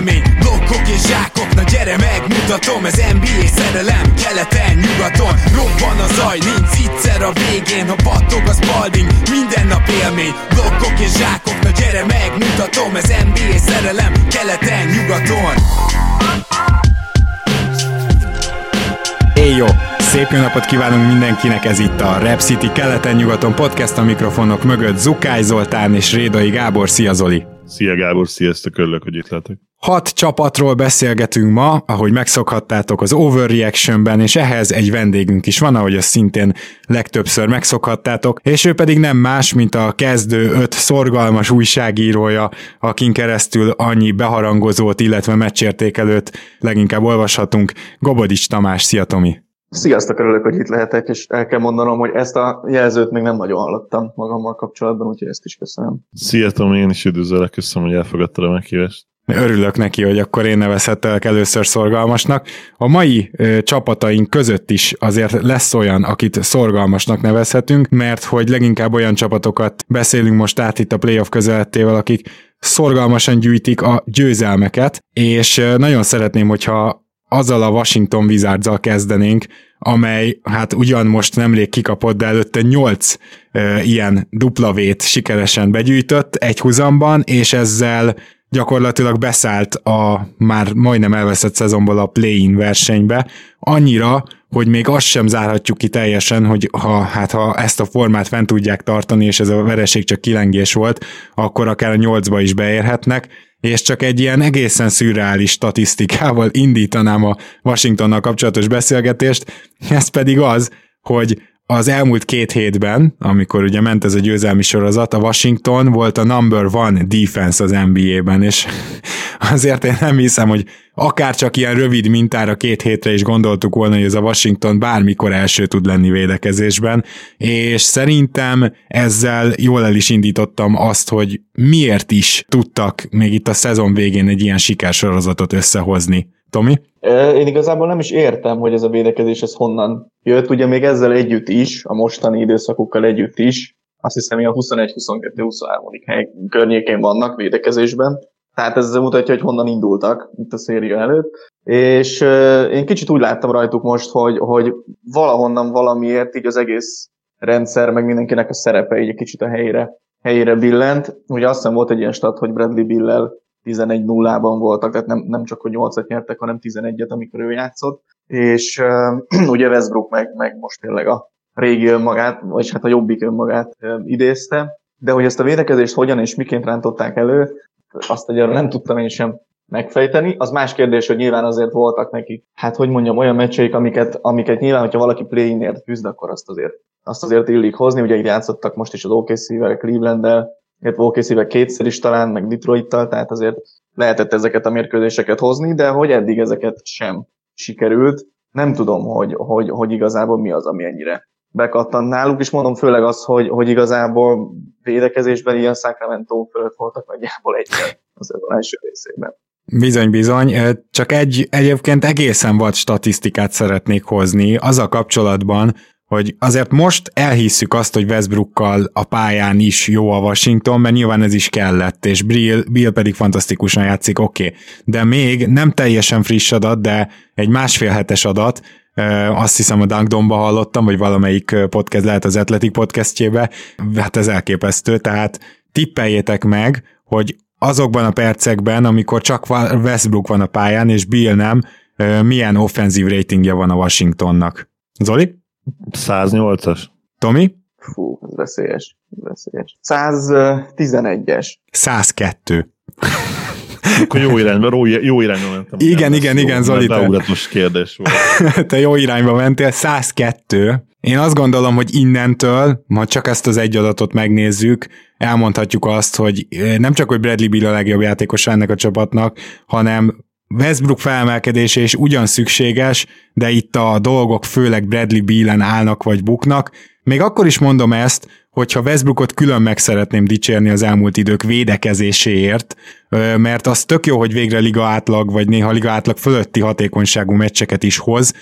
élmény Blokkok és zsákok, na gyere megmutatom Ez NBA szerelem, keleten, nyugaton Robban a zaj, nincs egyszer a végén Ha battog az balding, minden nap élmény Blokkok és zsákok, na gyere megmutatom Ez NBA szerelem, keleten, nyugaton Éjjó! Szép jó napot kívánunk mindenkinek, ez itt a Rap City keleten-nyugaton podcast a mikrofonok mögött Zukály Zoltán és Rédai Gábor. Szia Zoli! Szia Gábor, sziasztok, örülök, hogy itt lehetek. Hat csapatról beszélgetünk ma, ahogy megszokhattátok az Overreaction-ben, és ehhez egy vendégünk is van, ahogy azt szintén legtöbbször megszokhattátok, és ő pedig nem más, mint a kezdő öt szorgalmas újságírója, akin keresztül annyi beharangozót, illetve meccsértékelőt leginkább olvashatunk. Gobodics Tamás, szia Tomi! Sziasztok, örülök, hogy itt lehetek, és el kell mondanom, hogy ezt a jelzőt még nem nagyon hallottam magammal kapcsolatban, úgyhogy ezt is köszönöm. Szia Tomi, én is üdvözöllek, köszönöm, hogy elfogadtad a meghívást. Örülök neki, hogy akkor én nevezhettelek először szorgalmasnak. A mai ö, csapataink között is azért lesz olyan, akit szorgalmasnak nevezhetünk, mert hogy leginkább olyan csapatokat beszélünk most át itt a playoff közelettével, akik szorgalmasan gyűjtik a győzelmeket, és ö, nagyon szeretném, hogyha azzal a Washington wizards kezdenénk, amely hát ugyan most nemrég kikapott, de előtte 8 e, ilyen duplavét sikeresen begyűjtött egy huzamban, és ezzel gyakorlatilag beszállt a már majdnem elveszett szezonból a play-in versenybe, annyira, hogy még azt sem zárhatjuk ki teljesen, hogy ha, hát ha ezt a formát fent tudják tartani, és ez a vereség csak kilengés volt, akkor akár a nyolcba is beérhetnek, és csak egy ilyen egészen szürreális statisztikával indítanám a Washingtonnal kapcsolatos beszélgetést, ez pedig az, hogy az elmúlt két hétben, amikor ugye ment ez a győzelmi sorozat, a Washington volt a number one defense az NBA-ben, és azért én nem hiszem, hogy akár csak ilyen rövid mintára két hétre is gondoltuk volna, hogy ez a Washington bármikor első tud lenni védekezésben, és szerintem ezzel jól el is indítottam azt, hogy miért is tudtak még itt a szezon végén egy ilyen sikersorozatot összehozni. Tomi? Én igazából nem is értem, hogy ez a védekezés ez honnan jött. Ugye még ezzel együtt is, a mostani időszakukkal együtt is, azt hiszem, a 21, 22, 23. hely környékén vannak védekezésben. Tehát ez mutatja, hogy honnan indultak itt a széria előtt. És én kicsit úgy láttam rajtuk most, hogy, hogy valahonnan valamiért így az egész rendszer, meg mindenkinek a szerepe így egy kicsit a helyére, helyére billent. Ugye azt hiszem volt egy ilyen stat, hogy Bradley Billel 11-0-ban voltak, tehát nem, nem csak, hogy 8-at nyertek, hanem 11-et, amikor ő játszott. És uh, ugye Westbrook meg, meg most tényleg a régi önmagát, vagy hát a jobbik önmagát uh, idézte. De hogy ezt a védekezést hogyan és miként rántották elő, azt ugye nem tudtam én sem megfejteni. Az más kérdés, hogy nyilván azért voltak neki, hát hogy mondjam, olyan meccseik, amiket, amiket nyilván, hogyha valaki play-inért küzd, akkor azt azért, azt azért illik hozni. Ugye így játszottak most is az OKC-vel, Cleveland-del, illetve okc kétszer is talán, meg Detroit-tal, tehát azért lehetett ezeket a mérkőzéseket hozni, de hogy eddig ezeket sem sikerült, nem tudom, hogy, hogy, hogy igazából mi az, ami ennyire bekattan náluk, és mondom főleg az, hogy, hogy igazából védekezésben ilyen Sacramento fölött voltak nagyjából egyszer az első részében. Bizony, bizony. Csak egy egyébként egészen vad statisztikát szeretnék hozni azzal kapcsolatban, hogy azért most elhisszük azt, hogy Westbrookkal a pályán is jó a Washington, mert nyilván ez is kellett, és Bill, Bill pedig fantasztikusan játszik, oké. Okay. De még nem teljesen friss adat, de egy másfél hetes adat, azt hiszem a Dunkdomba hallottam, vagy valamelyik podcast, lehet az Athletic podcastjébe, hát ez elképesztő, tehát tippeljétek meg, hogy azokban a percekben, amikor csak Westbrook van a pályán, és Bill nem, milyen offenzív ratingja van a Washingtonnak. Zoli? 108-as. Tomi? Fú, ez veszélyes. veszélyes. 111-es. 102. Akkor jó irányba, jó irányba mentem. Igen, igen, igen, igen, Zoli. Beugratos kérdés volt. te jó irányba mentél, 102. Én azt gondolom, hogy innentől, ha csak ezt az egy adatot megnézzük, elmondhatjuk azt, hogy nem csak, hogy Bradley Bill a legjobb játékos ennek a csapatnak, hanem Westbrook felmelkedése is ugyan szükséges, de itt a dolgok főleg Bradley Bealen állnak vagy buknak. Még akkor is mondom ezt, hogyha Westbrookot külön meg szeretném dicsérni az elmúlt idők védekezéséért, mert az tök jó, hogy végre liga átlag, vagy néha liga átlag fölötti hatékonyságú meccseket is hoz,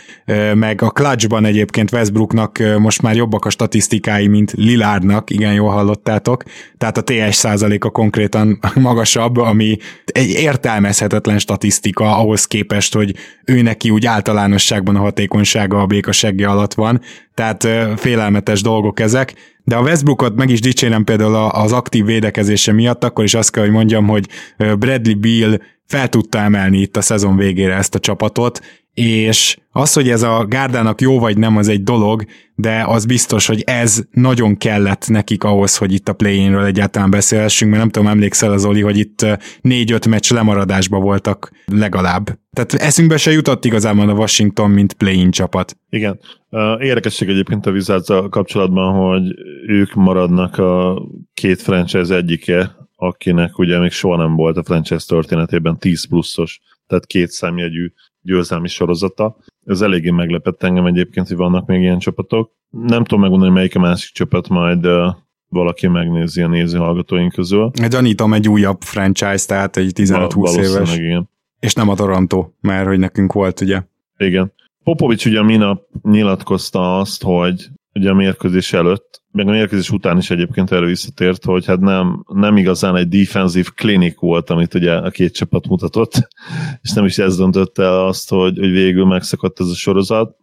meg a clutchban egyébként Westbrooknak most már jobbak a statisztikái, mint Lilárdnak, igen, jól hallottátok, tehát a TS százaléka konkrétan magasabb, ami egy értelmezhetetlen statisztika ahhoz képest, hogy ő neki úgy általánosságban a hatékonysága a béka alatt van, tehát félelmetes dolgok ezek, de a Westbrookot meg is dicsérem például az aktív védekezése miatt, akkor is azt kell, hogy mondjam, hogy Bradley Beal fel tudta emelni itt a szezon végére ezt a csapatot, és az, hogy ez a gárdának jó vagy nem, az egy dolog, de az biztos, hogy ez nagyon kellett nekik ahhoz, hogy itt a play-inről egyáltalán beszélhessünk, mert nem tudom, emlékszel az Oli, hogy itt négy-öt meccs lemaradásba voltak legalább. Tehát eszünkbe se jutott igazából a Washington, mint play-in csapat. Igen. Érdekesség egyébként a wizards kapcsolatban, hogy ők maradnak a két franchise egyike, akinek ugye még soha nem volt a franchise történetében 10 pluszos, tehát két számjegyű győzelmi sorozata. Ez eléggé meglepett engem egyébként, hogy vannak még ilyen csapatok. Nem tudom megmondani, melyik a másik csapat, majd valaki megnézi a néző hallgatóink közül. Gyanítom egy újabb franchise, tehát egy 15-20 éves. Igen. És nem a Toronto, mert hogy nekünk volt, ugye? Igen. Popovics ugye minap nyilatkozta azt, hogy ugye a mérkőzés előtt, meg a mérkőzés után is egyébként erről visszatért, hogy hát nem, nem igazán egy defensív klinik volt, amit ugye a két csapat mutatott, és nem is ez döntött el azt, hogy, hogy végül megszakadt ez a sorozat.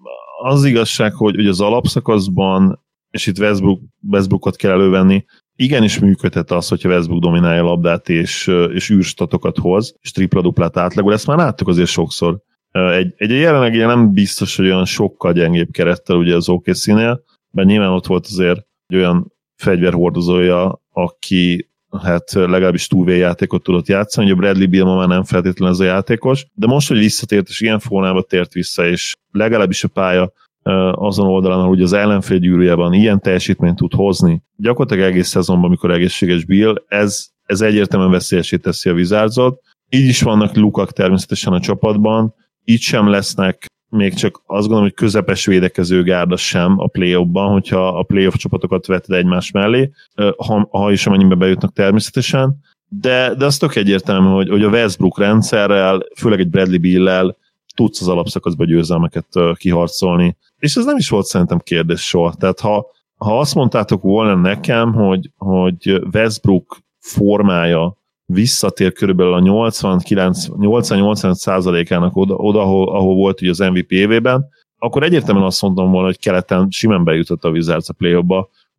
Az igazság, hogy, hogy az alapszakaszban, és itt Westbrook, Westbrookot kell elővenni, igenis működhet az, hogyha Westbrook dominálja a labdát és, és űrstatokat hoz, és tripla-duplát átlagol, ezt már láttuk azért sokszor. Egy, egy jelenleg nem biztos, hogy olyan sokkal gyengébb kerettel ugye az OKC-nél, mert nyilván ott volt azért egy olyan fegyverhordozója, aki hát legalábbis játékot tudott játszani, hogy a Bradley Bill ma már nem feltétlenül ez a játékos, de most, hogy visszatért, és ilyen formába tért vissza, és legalábbis a pálya azon oldalon, hogy az ellenfél gyűrűjében ilyen teljesítményt tud hozni, gyakorlatilag egész szezonban, amikor egészséges Bill, ez, ez egyértelműen veszélyesé teszi a Wizardsot. Így is vannak lukak természetesen a csapatban, így sem lesznek még csak azt gondolom, hogy közepes védekező gárda sem a play-offban, hogyha a play-off csapatokat veted egymás mellé, ha, ha is amennyiben bejutnak természetesen, de, de az tök egyértelmű, hogy, hogy a Westbrook rendszerrel, főleg egy Bradley Bill-lel tudsz az alapszakaszba győzelmeket kiharcolni. És ez nem is volt szerintem kérdés soha. Tehát ha, ha azt mondtátok volna nekem, hogy, hogy Westbrook formája visszatér körülbelül a 80-85 százalékának oda, oda ahol, ahol volt ugye az MVP évében, akkor egyértelműen azt mondom volna, hogy keleten simán bejutott a Wizards a play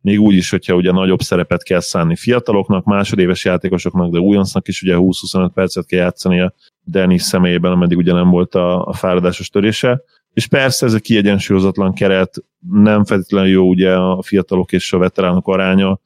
még úgy is, hogyha ugye nagyobb szerepet kell szánni fiataloknak, másodéves játékosoknak, de újoncnak is ugye 20-25 percet kell játszania Dennis személyében, ameddig ugye nem volt a, a fáradásos törése. És persze ez a kiegyensúlyozatlan keret nem feltétlenül jó ugye a fiatalok és a veteránok aránya,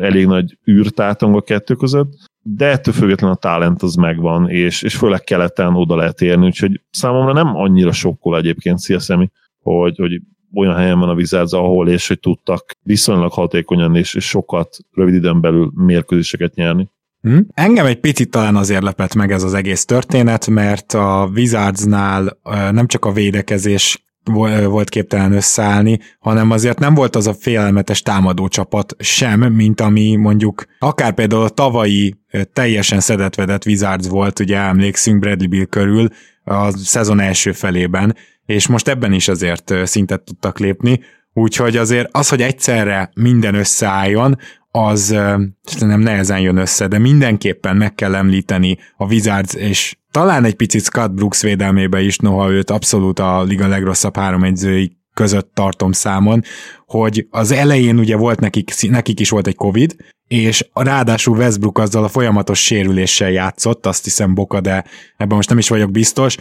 elég nagy űrtátong a kettő között, de ettől függetlenül a talent az megvan, és, és főleg keleten oda lehet érni, úgyhogy számomra nem annyira sokkol egyébként Szia Szemi, hogy, hogy olyan helyen van a Wizards, ahol és hogy tudtak viszonylag hatékonyan és, és sokat rövid időn belül mérkőzéseket nyerni. Hm? Engem egy picit talán azért lepett meg ez az egész történet, mert a Wizardsnál nem csak a védekezés volt képtelen összeállni, hanem azért nem volt az a félelmetes támadó csapat sem, mint ami mondjuk akár például a tavalyi teljesen szedetvedett Wizards volt, ugye emlékszünk Bradley Bill körül a szezon első felében, és most ebben is azért szintet tudtak lépni, úgyhogy azért az, hogy egyszerre minden összeálljon, az nem nehezen jön össze, de mindenképpen meg kell említeni a Wizards és talán egy picit Scott Brooks védelmébe is, noha őt abszolút a liga legrosszabb három egyzői között tartom számon, hogy az elején ugye volt nekik, nekik is volt egy Covid, és ráadásul Westbrook azzal a folyamatos sérüléssel játszott, azt hiszem Boka, de ebben most nem is vagyok biztos,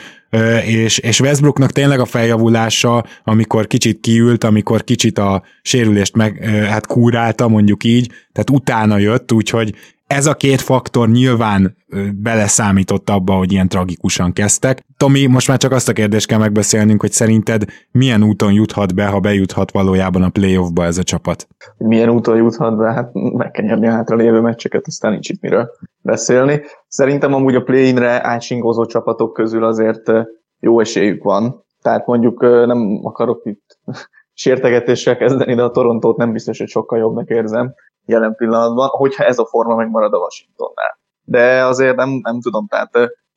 és, és Westbrooknak tényleg a feljavulása, amikor kicsit kiült, amikor kicsit a sérülést meg, hát kúrálta, mondjuk így, tehát utána jött, úgyhogy ez a két faktor nyilván beleszámított abba, hogy ilyen tragikusan kezdtek. Tomi, most már csak azt a kérdést kell megbeszélnünk, hogy szerinted milyen úton juthat be, ha bejuthat valójában a playoffba ez a csapat? Milyen úton juthat be? Hát meg kell nyerni a hátra lévő meccseket, aztán nincs itt miről beszélni. Szerintem amúgy a play-inre átsingózó csapatok közül azért jó esélyük van. Tehát mondjuk nem akarok itt sértegetéssel kezdeni, de a Torontót nem biztos, hogy sokkal jobbnak érzem jelen pillanatban, hogyha ez a forma megmarad a Washingtonnál. De azért nem, nem tudom, tehát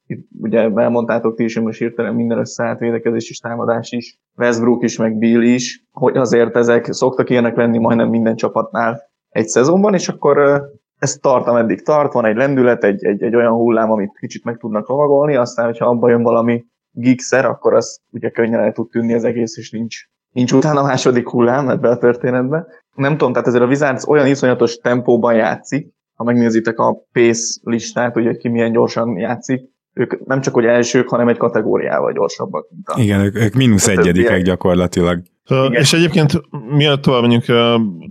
itt ugye elmondtátok ti is, hogy most hirtelen minden összeállt védekezés is, támadás is, Westbrook is, meg Bill is, hogy azért ezek szoktak ilyenek lenni majdnem minden csapatnál egy szezonban, és akkor ez tart, ameddig tart, van egy lendület, egy, egy, egy olyan hullám, amit kicsit meg tudnak lovagolni, aztán, hogyha abba jön valami gigszer, akkor az ugye könnyen el tud tűnni az egész, és nincs, nincs utána második hullám ebbe a történetbe. Nem tudom, tehát ezért a Wizards olyan iszonyatos tempóban játszik, ha megnézitek a pace listát, ugye ki milyen gyorsan játszik, ők nem csak hogy elsők, hanem egy kategóriával gyorsabbak. Mint a Igen, ők, ők mínusz egyedikek gyakorlatilag. Igen. És egyébként miatt tovább mondjuk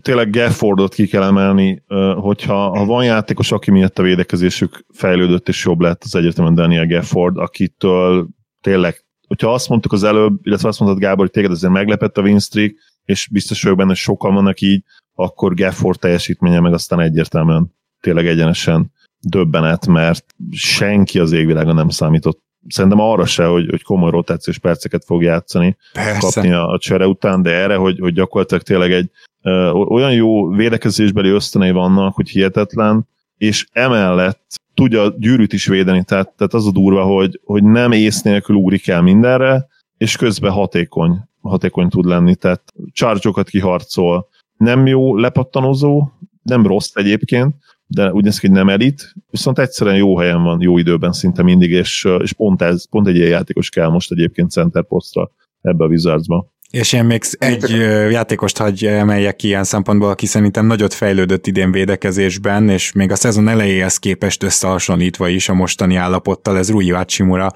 tényleg Gaffordot ki kell emelni, hogyha ha van játékos, aki miatt a védekezésük fejlődött és jobb lett, az egyértelműen Daniel Gafford, akitől tényleg, hogyha azt mondtuk az előbb, illetve azt mondtad Gábor, hogy téged azért meglepett a win streak, és biztos vagyok benne, sokan vannak így, akkor Gafford teljesítménye meg aztán egyértelműen tényleg egyenesen döbbenet, mert senki az égvilágon nem számított. Szerintem arra se, hogy, hogy komoly rotációs perceket fog játszani, Persze. kapni a, a csere után, de erre, hogy, hogy gyakorlatilag tényleg egy ö, olyan jó védekezésbeli ösztönei vannak, hogy hihetetlen, és emellett tudja gyűrűt is védeni, tehát, tehát az a durva, hogy, hogy nem ész nélkül ugrik el mindenre, és közben hatékony, hatékony tud lenni, tehát charge kiharcol, nem jó lepattanozó, nem rossz egyébként, de úgy néz ki, hogy nem elit, viszont egyszerűen jó helyen van, jó időben szinte mindig, és, és pont, ez, pont egy ilyen játékos kell most egyébként center posztra ebbe a Wizardsba. És én még egy játékost hagy emeljek ki ilyen szempontból, aki szerintem nagyot fejlődött idén védekezésben, és még a szezon elejéhez képest összehasonlítva is a mostani állapottal, ez Rui Hachimura,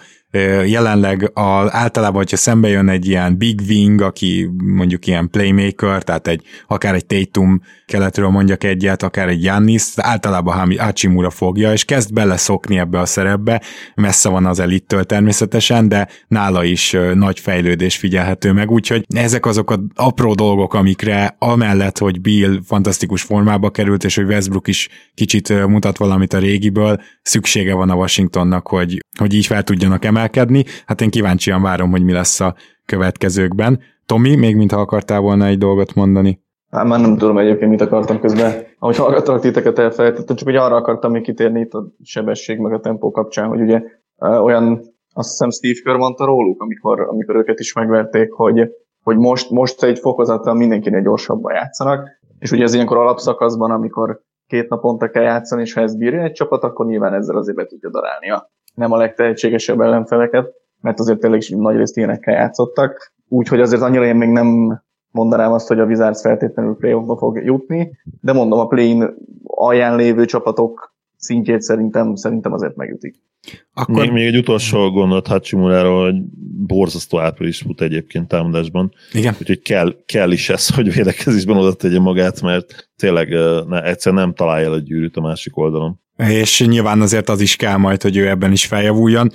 jelenleg a, általában, hogyha szembe jön egy ilyen big wing, aki mondjuk ilyen playmaker, tehát egy, akár egy Tatum keletről mondjak egyet, akár egy Jannis, általában Hachimura fogja, és kezd beleszokni ebbe a szerepbe, messze van az elittől természetesen, de nála is nagy fejlődés figyelhető meg, úgyhogy ezek azok a apró dolgok, amikre amellett, hogy Bill fantasztikus formába került, és hogy Westbrook is kicsit mutat valamit a régiből, szüksége van a Washingtonnak, hogy, hogy így fel tudjanak emelni, emelkedni. Hát én kíváncsian várom, hogy mi lesz a következőkben. Tomi, még mintha akartál volna egy dolgot mondani. Hát már nem tudom egyébként, mit akartam közben. Ahogy hallgattalak titeket elfelejtettem, csak hogy arra akartam még kitérni itt a sebesség meg a tempó kapcsán, hogy ugye olyan, azt hiszem Steve Kerr mondta róluk, amikor, amikor őket is megverték, hogy, hogy most, most egy fokozattal mindenkinek gyorsabban játszanak, és ugye ez ilyenkor alapszakaszban, amikor két naponta kell játszani, és ha ez bírja egy csapat, akkor nyilván ezzel azért be tudja darálni a, nem a legtehetségesebb ellenfeleket, mert azért tényleg is nagy részt ilyenekkel játszottak. Úgyhogy azért annyira én még nem mondanám azt, hogy a Wizards feltétlenül playoffba fog jutni, de mondom, a play alján lévő csapatok szintjét szerintem, szerintem azért megütik. Akkor... Még, még egy utolsó gondolat Hachimuráról, hogy borzasztó április fut egyébként támadásban. Igen. Úgyhogy kell, kell is ez, hogy védekezésben oda tegye magát, mert tényleg ne, egyszer nem találja el a gyűrűt a másik oldalon és nyilván azért az is kell majd, hogy ő ebben is feljavuljon.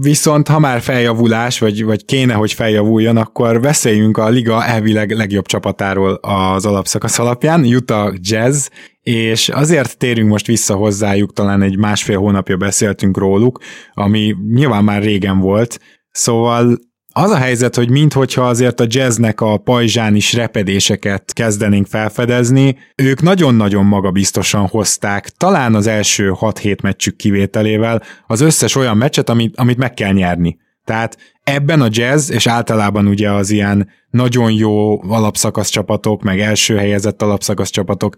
Viszont ha már feljavulás, vagy, vagy kéne, hogy feljavuljon, akkor beszéljünk a liga elvileg legjobb csapatáról az alapszakasz alapján, Utah Jazz, és azért térünk most vissza hozzájuk, talán egy másfél hónapja beszéltünk róluk, ami nyilván már régen volt, Szóval az a helyzet, hogy minthogyha azért a jazznek a pajzsán is repedéseket kezdenénk felfedezni, ők nagyon-nagyon magabiztosan hozták, talán az első 6-7 meccsük kivételével, az összes olyan meccset, amit, amit meg kell nyerni. Tehát ebben a jazz, és általában ugye az ilyen nagyon jó alapszakasz csapatok, meg első helyezett alapszakasz csapatok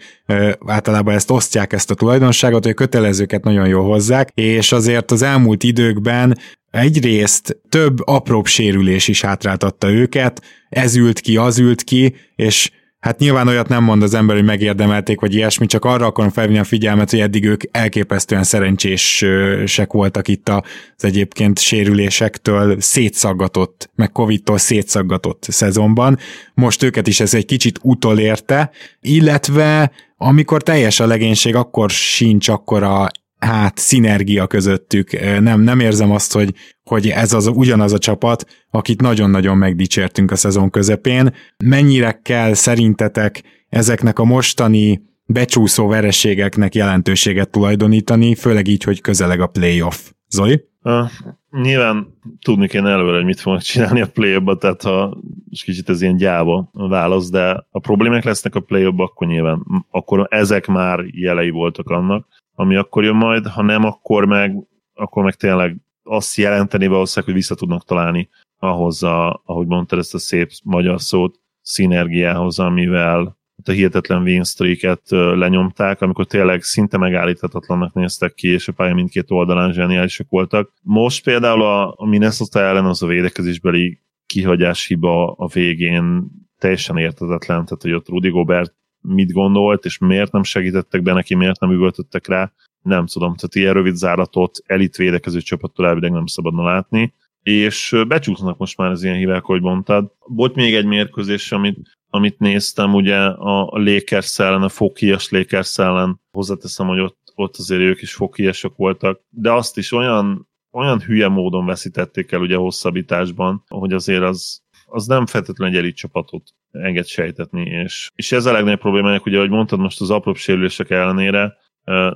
általában ezt osztják, ezt a tulajdonságot, hogy a kötelezőket nagyon jól hozzák, és azért az elmúlt időkben egyrészt több apróbb sérülés is hátráltatta őket, ez ült ki, az ült ki, és Hát nyilván olyat nem mond az ember, hogy megérdemelték, vagy ilyesmi, csak arra akarom felvinni a figyelmet, hogy eddig ők elképesztően szerencsések voltak itt az egyébként sérülésektől szétszaggatott, meg Covid-tól szétszaggatott szezonban. Most őket is ez egy kicsit utolérte, illetve amikor teljes a legénység, akkor sincs akkora hát szinergia közöttük. Nem, nem érzem azt, hogy, hogy ez az ugyanaz a csapat, akit nagyon-nagyon megdicsértünk a szezon közepén. Mennyire kell szerintetek ezeknek a mostani becsúszó vereségeknek jelentőséget tulajdonítani, főleg így, hogy közeleg a playoff. Zoli? Uh, nyilván tudni kéne előre, hogy mit fognak csinálni a play tehát ha és kicsit ez ilyen gyáva válasz, de a problémák lesznek a play akkor nyilván, akkor ezek már jelei voltak annak, ami akkor jön majd, ha nem, akkor meg, akkor meg tényleg azt jelenteni valószínűleg, hogy vissza tudnak találni ahhoz, a, ahogy mondtad ezt a szép magyar szót, szinergiához, amivel a hihetetlen win streak lenyomták, amikor tényleg szinte megállíthatatlannak néztek ki, és a pálya mindkét oldalán zseniálisak voltak. Most például a, a Minnesota ellen az a védekezésbeli kihagyás hiba a végén teljesen értetetlen, tehát hogy ott Rudy Gobert mit gondolt, és miért nem segítettek be neki, miért nem üvöltöttek rá, nem tudom, tehát ilyen rövid záratot elit védekező csapattól elvileg nem szabadna látni, és becsúsznak most már az ilyen hívek, hogy mondtad. Volt még egy mérkőzés, amit, amit néztem, ugye a Lakers ellen, a fokias Lakers ellen, hozzáteszem, hogy ott, ott azért ők is fokiasok voltak, de azt is olyan, olyan hülye módon veszítették el ugye hosszabbításban, hogy azért az, az nem feltétlenül egy elit csapatot enged sejtetni, és, és ez a legnagyobb problémájuk, ugye, ahogy mondtad most az apróbb sérülések ellenére,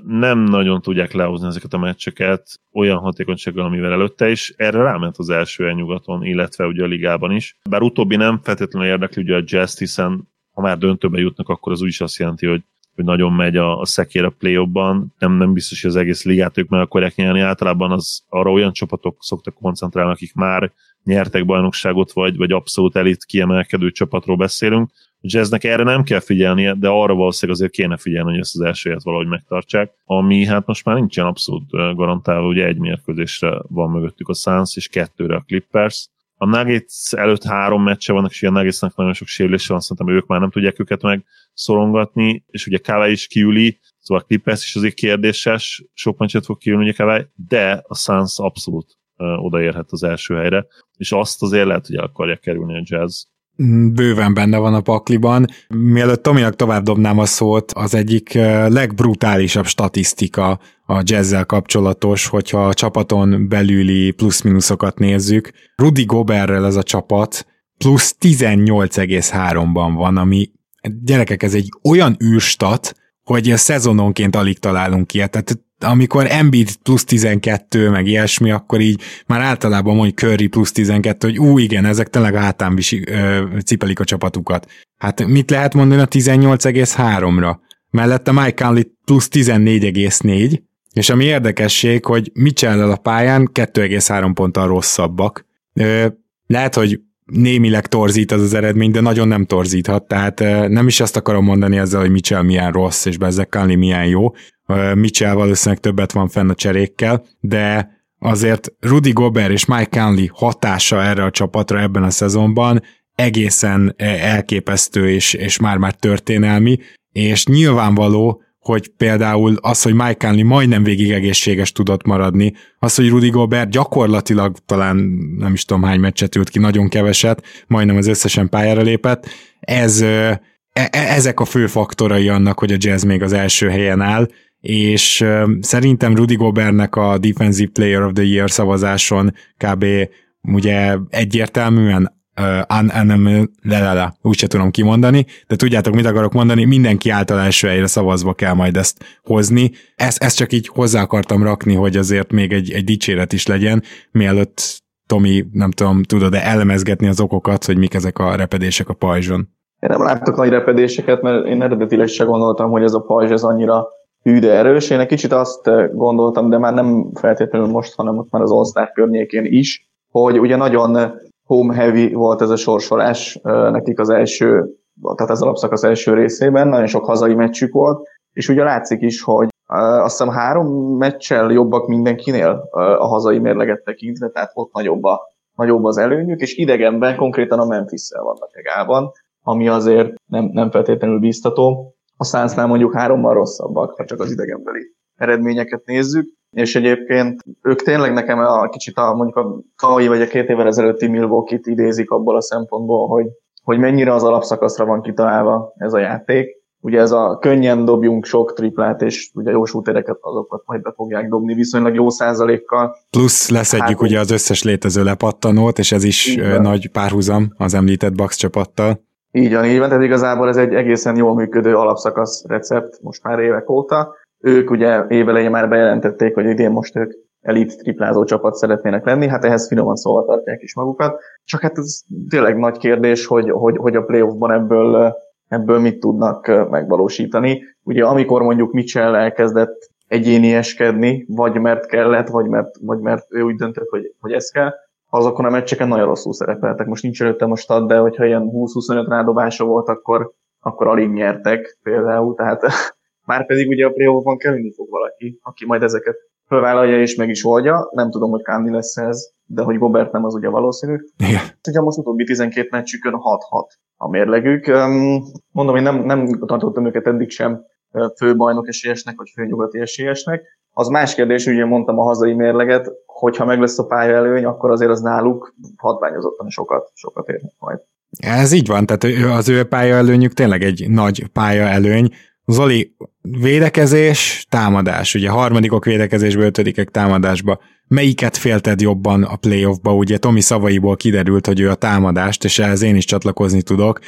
nem nagyon tudják lehozni ezeket a meccseket olyan hatékonysággal, amivel előtte is. Erre ráment az első nyugaton, illetve ugye a ligában is. Bár utóbbi nem feltétlenül érdekli ugye a jazz hiszen ha már döntőbe jutnak, akkor az úgyis azt jelenti, hogy hogy nagyon megy a, a szekér a play nem, nem biztos, hogy az egész ligát ők meg akarják nyerni. Általában az arra olyan csapatok szoktak koncentrálni, akik már nyertek bajnokságot, vagy, vagy abszolút elit kiemelkedő csapatról beszélünk, jazznek erre nem kell figyelnie, de arra valószínűleg azért kéne figyelni, hogy ezt az elsőjét valahogy megtartsák, ami hát most már nincsen abszolút garantálva, ugye egy mérkőzésre van mögöttük a Suns, és kettőre a Clippers. A Nuggets előtt három meccse vannak, és a Nuggetsnek nagyon sok sérülése van, szerintem ők már nem tudják őket megszorongatni, és ugye Kawai is kiüli, szóval a Clippers is azért kérdéses, sok meccset fog kiülni ugye Kawai, de a Suns abszolút odaérhet az első helyre, és azt azért lehet, hogy el akarják kerülni a Jazz bőven benne van a pakliban. Mielőtt Tominak tovább dobnám a szót, az egyik legbrutálisabb statisztika a jazzzel kapcsolatos, hogyha a csapaton belüli plusz-minuszokat nézzük. Rudy Goberrel ez a csapat plusz 18,3-ban van, ami gyerekek, ez egy olyan űrstat, hogy a szezononként alig találunk ilyet. Tehát amikor Embiid plusz 12, meg ilyesmi, akkor így már általában mondjuk Curry plusz 12, hogy ú, igen, ezek tényleg hátán visi, ö, cipelik a csapatukat. Hát mit lehet mondani a 18,3-ra? Mellette Mike Conley plusz 14,4, és ami érdekesség, hogy mitchell a pályán 2,3 ponttal rosszabbak. Ö, lehet, hogy némileg torzít az az eredmény, de nagyon nem torzíthat, tehát nem is azt akarom mondani ezzel, hogy Mitchell milyen rossz, és Bezzek Conley milyen jó, Mitchell valószínűleg többet van fenn a cserékkel, de azért Rudy Gobert és Mike Conley hatása erre a csapatra ebben a szezonban egészen elképesztő és, és már-már történelmi, és nyilvánvaló, hogy például az, hogy Mike Conley majdnem végig egészséges tudott maradni, az, hogy Rudy Gobert gyakorlatilag talán nem is tudom hány meccset ült ki, nagyon keveset, majdnem az összesen pályára lépett, ez, e, e, ezek a fő faktorai annak, hogy a Jazz még az első helyen áll, és szerintem Rudy Gobertnek a Defensive Player of the Year szavazáson kb. ugye egyértelműen uh, lelele, úgyse tudom kimondani, de tudjátok, mit akarok mondani, mindenki által első helyre szavazva kell majd ezt hozni. Ezt, ezt csak így hozzá akartam rakni, hogy azért még egy, egy dicséret is legyen, mielőtt Tomi, nem tudom, tudod-e elemezgetni az okokat, hogy mik ezek a repedések a pajzson? Én nem láttok nagy repedéseket, mert én eredetileg se gondoltam, hogy ez a pajzs ez annyira hű, de erős. Én egy kicsit azt eh, gondoltam, de már nem feltétlenül most, hanem ott már az all környékén is, hogy ugye nagyon home heavy volt ez a sorsolás nekik az első, tehát ez alapszakasz első részében, nagyon sok hazai meccsük volt, és ugye látszik is, hogy azt hiszem három meccsel jobbak mindenkinél a hazai mérleget tekintve, tehát ott nagyobb, a, nagyobb az előnyük, és idegenben konkrétan a Memphis-szel vannak egában, ami azért nem, nem feltétlenül bíztató. A Sunsnál mondjuk hárommal rosszabbak, ha csak az idegenbeli eredményeket nézzük, és egyébként ők tényleg nekem a kicsit a, mondjuk a tavalyi vagy a két évvel ezelőtti Milwaukee-t idézik abból a szempontból, hogy, hogy mennyire az alapszakaszra van kitalálva ez a játék. Ugye ez a könnyen dobjunk sok triplát, és ugye jó sútereket azokat majd be fogják dobni viszonylag jó százalékkal. Plusz leszedjük hát, ugye az összes létező lepattanót, és ez is nagy párhuzam az említett Bucks csapattal. Így van, így van, tehát igazából ez egy egészen jól működő alapszakasz recept most már évek óta. Ők ugye évelején már bejelentették, hogy idén most ők elit triplázó csapat szeretnének lenni, hát ehhez finoman szóval tartják is magukat. Csak hát ez tényleg nagy kérdés, hogy, hogy, hogy a playoffban ebből, ebből mit tudnak megvalósítani. Ugye amikor mondjuk Mitchell elkezdett egyénieskedni, vagy mert kellett, vagy mert, vagy mert ő úgy döntött, hogy, hogy ez kell, azokon a meccseken nagyon rosszul szerepeltek. Most nincs előttem a stad, de hogyha ilyen 20-25 rádobása volt, akkor, akkor alig nyertek például, tehát már pedig ugye a playoffban kelleni fog valaki, aki majd ezeket fölvállalja és meg is oldja. Nem tudom, hogy Kándi lesz ez, de hogy Gobert nem, az ugye valószínű. Igen. Ugye most utóbbi 12 meccsükön 6-6 a mérlegük. Mondom, én nem, nem tartottam őket eddig sem főbajnok esélyesnek, vagy főnyugati esélyesnek. Az más kérdés, ugye mondtam a hazai mérleget, hogyha meg lesz a pályaelőny, akkor azért az náluk hatványozottan sokat, sokat érnek majd. Ez így van, tehát az ő pályaelőnyük tényleg egy nagy pályaelőny. Zoli, védekezés, támadás. Ugye harmadikok védekezésből, ötödikek támadásba. Melyiket félted jobban a playoffba? Ugye Tomi szavaiból kiderült, hogy ő a támadást, és ehhez én is csatlakozni tudok.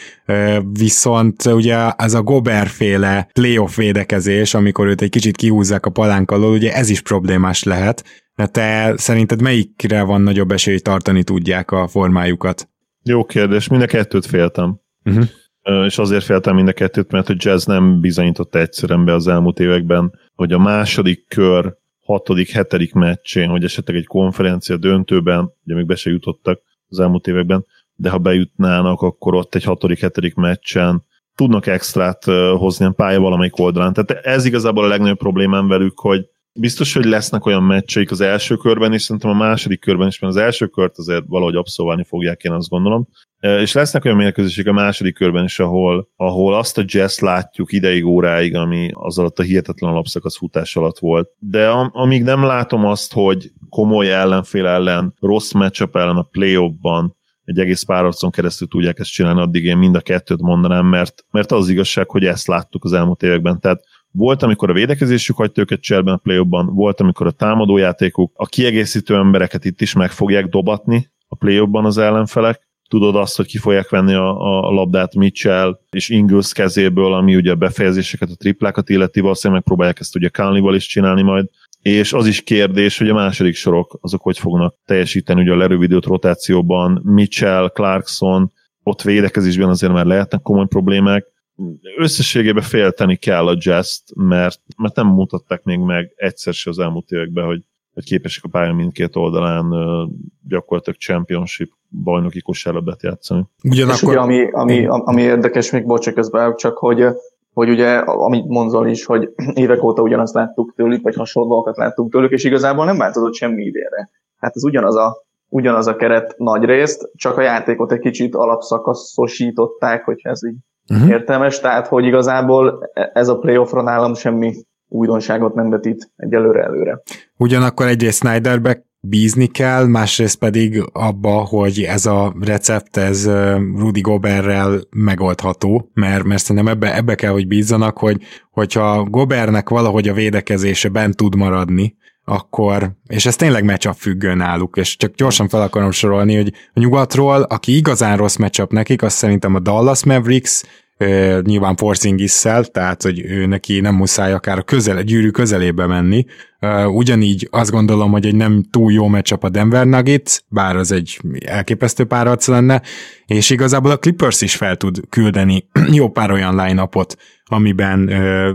Viszont ugye ez a Gober féle playoff védekezés, amikor őt egy kicsit kihúzzák a palánk alól, ugye ez is problémás lehet. Te szerinted melyikre van nagyobb esély, tartani tudják a formájukat? Jó kérdés, mind a kettőt féltem. Uh-huh és azért féltem mind a kettőt, mert a Jazz nem bizonyította egyszerűen be az elmúlt években, hogy a második kör, hatodik, hetedik meccsén, hogy esetleg egy konferencia döntőben, ugye még be se jutottak az elmúlt években, de ha bejutnának, akkor ott egy hatodik, hetedik meccsen tudnak extrát hozni a pálya valamelyik oldalán. Tehát ez igazából a legnagyobb problémám velük, hogy biztos, hogy lesznek olyan meccseik az első körben, és szerintem a második körben is, mert az első kört azért valahogy abszolválni fogják, én azt gondolom. És lesznek olyan mérkőzések a második körben is, ahol, ahol azt a jazz látjuk ideig, óráig, ami az alatt a hihetetlen alapszakasz futás alatt volt. De am- amíg nem látom azt, hogy komoly ellenfél ellen, rossz matchup ellen a play-offban egy egész párharcon keresztül tudják ezt csinálni, addig én mind a kettőt mondanám, mert, mert az igazság, hogy ezt láttuk az elmúlt években. Tehát volt, amikor a védekezésük hagyta őket cserben a play volt, amikor a támadójátékuk, a kiegészítő embereket itt is meg fogják dobatni a play az ellenfelek, tudod azt, hogy ki fogják venni a, a labdát Mitchell és Ingles kezéből, ami ugye a befejezéseket, a triplákat illeti, valószínűleg megpróbálják ezt ugye Kánlival is csinálni majd, és az is kérdés, hogy a második sorok azok hogy fognak teljesíteni ugye a lerövidült rotációban, Mitchell, Clarkson, ott védekezésben azért már lehetnek komoly problémák, összességében félteni kell a jazz mert, mert nem mutatták még meg egyszer se az elmúlt években, hogy, hogy képesek a pálya mindkét oldalán gyakorlatilag championship bajnoki kosárlabdát játszani. Ugyanakkor... És ugye, ami, ami, ami érdekes, még bocs, közben csak, hogy hogy ugye, amit mondzol is, hogy évek óta ugyanazt láttuk tőlük, vagy hasonlókat láttuk tőlük, és igazából nem változott semmi idénre. Hát ez ugyanaz a, ugyanaz a keret nagy részt, csak a játékot egy kicsit alapszakaszosították, hogyha ez így uh-huh. értelmes, tehát hogy igazából ez a playoffra nálam semmi újdonságot nem vetít egyelőre előre. Ugyanakkor egyrészt Snyderbe bízni kell, másrészt pedig abba, hogy ez a recept, ez Rudy Goberrel megoldható, mert, mert szerintem ebbe, ebbe kell, hogy bízzanak, hogy hogyha Gobernek valahogy a védekezése bent tud maradni, akkor, és ez tényleg matchup függő náluk, és csak gyorsan fel akarom sorolni, hogy a nyugatról, aki igazán rossz matchup nekik, az szerintem a Dallas Mavericks, nyilván Porzingisszel, tehát hogy ő neki nem muszáj akár a, közel, a gyűrű közelébe menni. Ugyanígy azt gondolom, hogy egy nem túl jó meccsap a Denver Nuggets, bár az egy elképesztő párharc lenne, és igazából a Clippers is fel tud küldeni jó pár olyan line amiben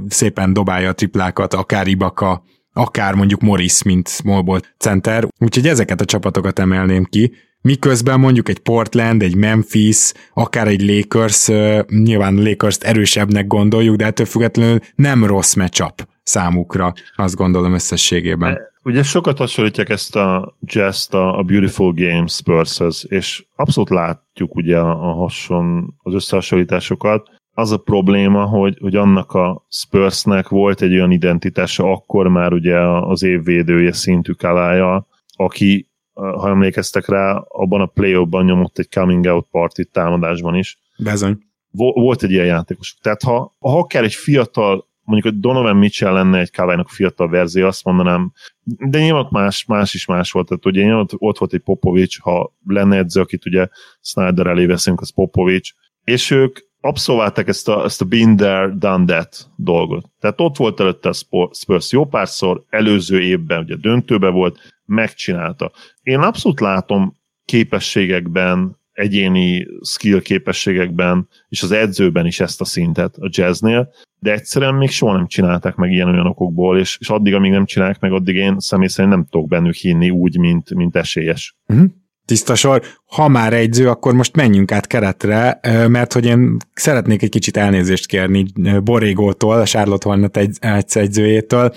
szépen dobálja a triplákat, akár Ibaka, akár mondjuk Morris, mint small ball center, úgyhogy ezeket a csapatokat emelném ki, Miközben mondjuk egy Portland, egy Memphis, akár egy Lakers, nyilván lakers erősebbnek gondoljuk, de ettől függetlenül nem rossz matchup számukra, azt gondolom összességében. Ugye sokat hasonlítják ezt a jazz a, a Beautiful Games spurs és abszolút látjuk ugye a, a hason, az összehasonlításokat. Az a probléma, hogy, hogy annak a Spursnek volt egy olyan identitása akkor már ugye az évvédője szintű kalája, aki ha emlékeztek rá, abban a play ban nyomott egy coming out party támadásban is. Bezony. Volt egy ilyen játékos. Tehát ha, ha kell egy fiatal, mondjuk a Donovan Mitchell lenne egy Kawai-nak fiatal verzió, azt mondanám, de nyilván más, más is más volt. Tehát ugye ott, ott volt egy Popovics, ha lenne edző, akit ugye Snyder elé veszünk, az Popovics, és ők abszolválták ezt a, ezt a been there, done that dolgot. Tehát ott volt előtte a Spurs jó párszor, előző évben ugye döntőbe volt, megcsinálta. Én abszolút látom képességekben, egyéni skill képességekben, és az edzőben is ezt a szintet a jazznél, de egyszerűen még soha nem csinálták meg ilyen olyan okokból, és, és addig, amíg nem csinálják meg, addig én személy szerint nem tudok bennük hinni úgy, mint, mint esélyes. Uh-huh tiszta sor. Ha már egyző, akkor most menjünk át keretre, mert hogy én szeretnék egy kicsit elnézést kérni Borégótól, a Charlotte Hornet egy, egyzőjétől.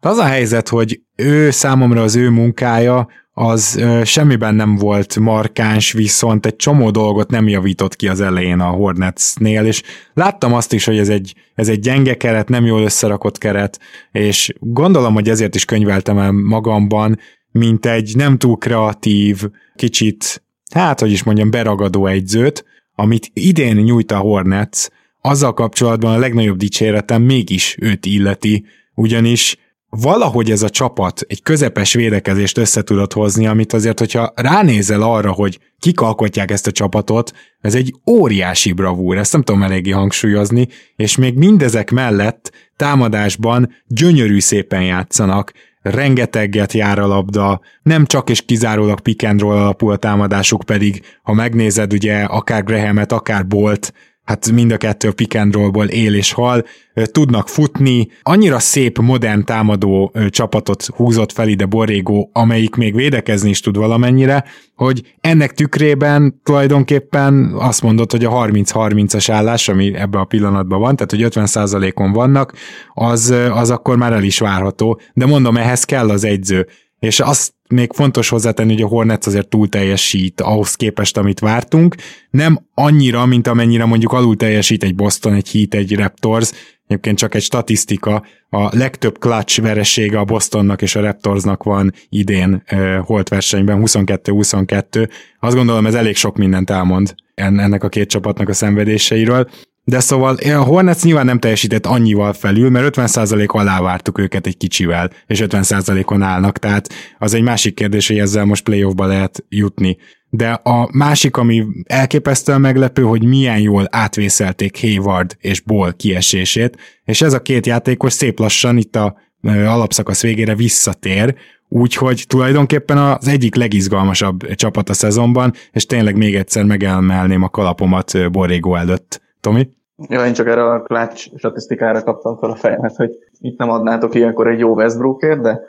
Az a helyzet, hogy ő számomra az ő munkája az semmiben nem volt markáns, viszont egy csomó dolgot nem javított ki az elején a Hornetsnél, és láttam azt is, hogy ez egy, ez egy gyenge keret, nem jól összerakott keret, és gondolom, hogy ezért is könyveltem el magamban, mint egy nem túl kreatív, kicsit, hát hogy is mondjam, beragadó egyzőt, amit idén nyújt a Hornets, azzal kapcsolatban a legnagyobb dicséretem mégis őt illeti, ugyanis valahogy ez a csapat egy közepes védekezést össze tudott hozni, amit azért, hogyha ránézel arra, hogy kik alkotják ezt a csapatot, ez egy óriási bravúr, ezt nem tudom eléggé hangsúlyozni, és még mindezek mellett támadásban gyönyörű szépen játszanak, rengeteget jár a labda, nem csak és kizárólag pick and roll alapú a támadásuk, pedig ha megnézed ugye akár Grahamet, akár Bolt, hát mind a kettő a pick and rollból él és hal, tudnak futni, annyira szép, modern támadó csapatot húzott fel ide Borrego, amelyik még védekezni is tud valamennyire, hogy ennek tükrében tulajdonképpen azt mondod, hogy a 30-30-as állás, ami ebbe a pillanatban van, tehát hogy 50%-on vannak, az, az akkor már el is várható, de mondom, ehhez kell az egyző, és azt még fontos hozzátenni, hogy a Hornets azért túl teljesít ahhoz képest, amit vártunk. Nem annyira, mint amennyire mondjuk alul teljesít egy Boston, egy Heat, egy Raptors. Egyébként csak egy statisztika, a legtöbb clutch veresége a Bostonnak és a Raptorsnak van idén uh, holt versenyben, 22-22. Azt gondolom ez elég sok mindent elmond ennek a két csapatnak a szenvedéseiről. De szóval a Hornets nyilván nem teljesített annyival felül, mert 50% alá vártuk őket egy kicsivel, és 50%-on állnak, tehát az egy másik kérdés, hogy ezzel most playoffba lehet jutni. De a másik, ami elképesztően meglepő, hogy milyen jól átvészelték Hayward és Ball kiesését, és ez a két játékos szép lassan itt a alapszakasz végére visszatér, úgyhogy tulajdonképpen az egyik legizgalmasabb csapat a szezonban, és tényleg még egyszer megemelném a kalapomat Borrego előtt. Tomi? Ja, én csak erre a klács statisztikára kaptam fel a fejemet, hogy itt nem adnátok ilyenkor egy jó Westbrookért, de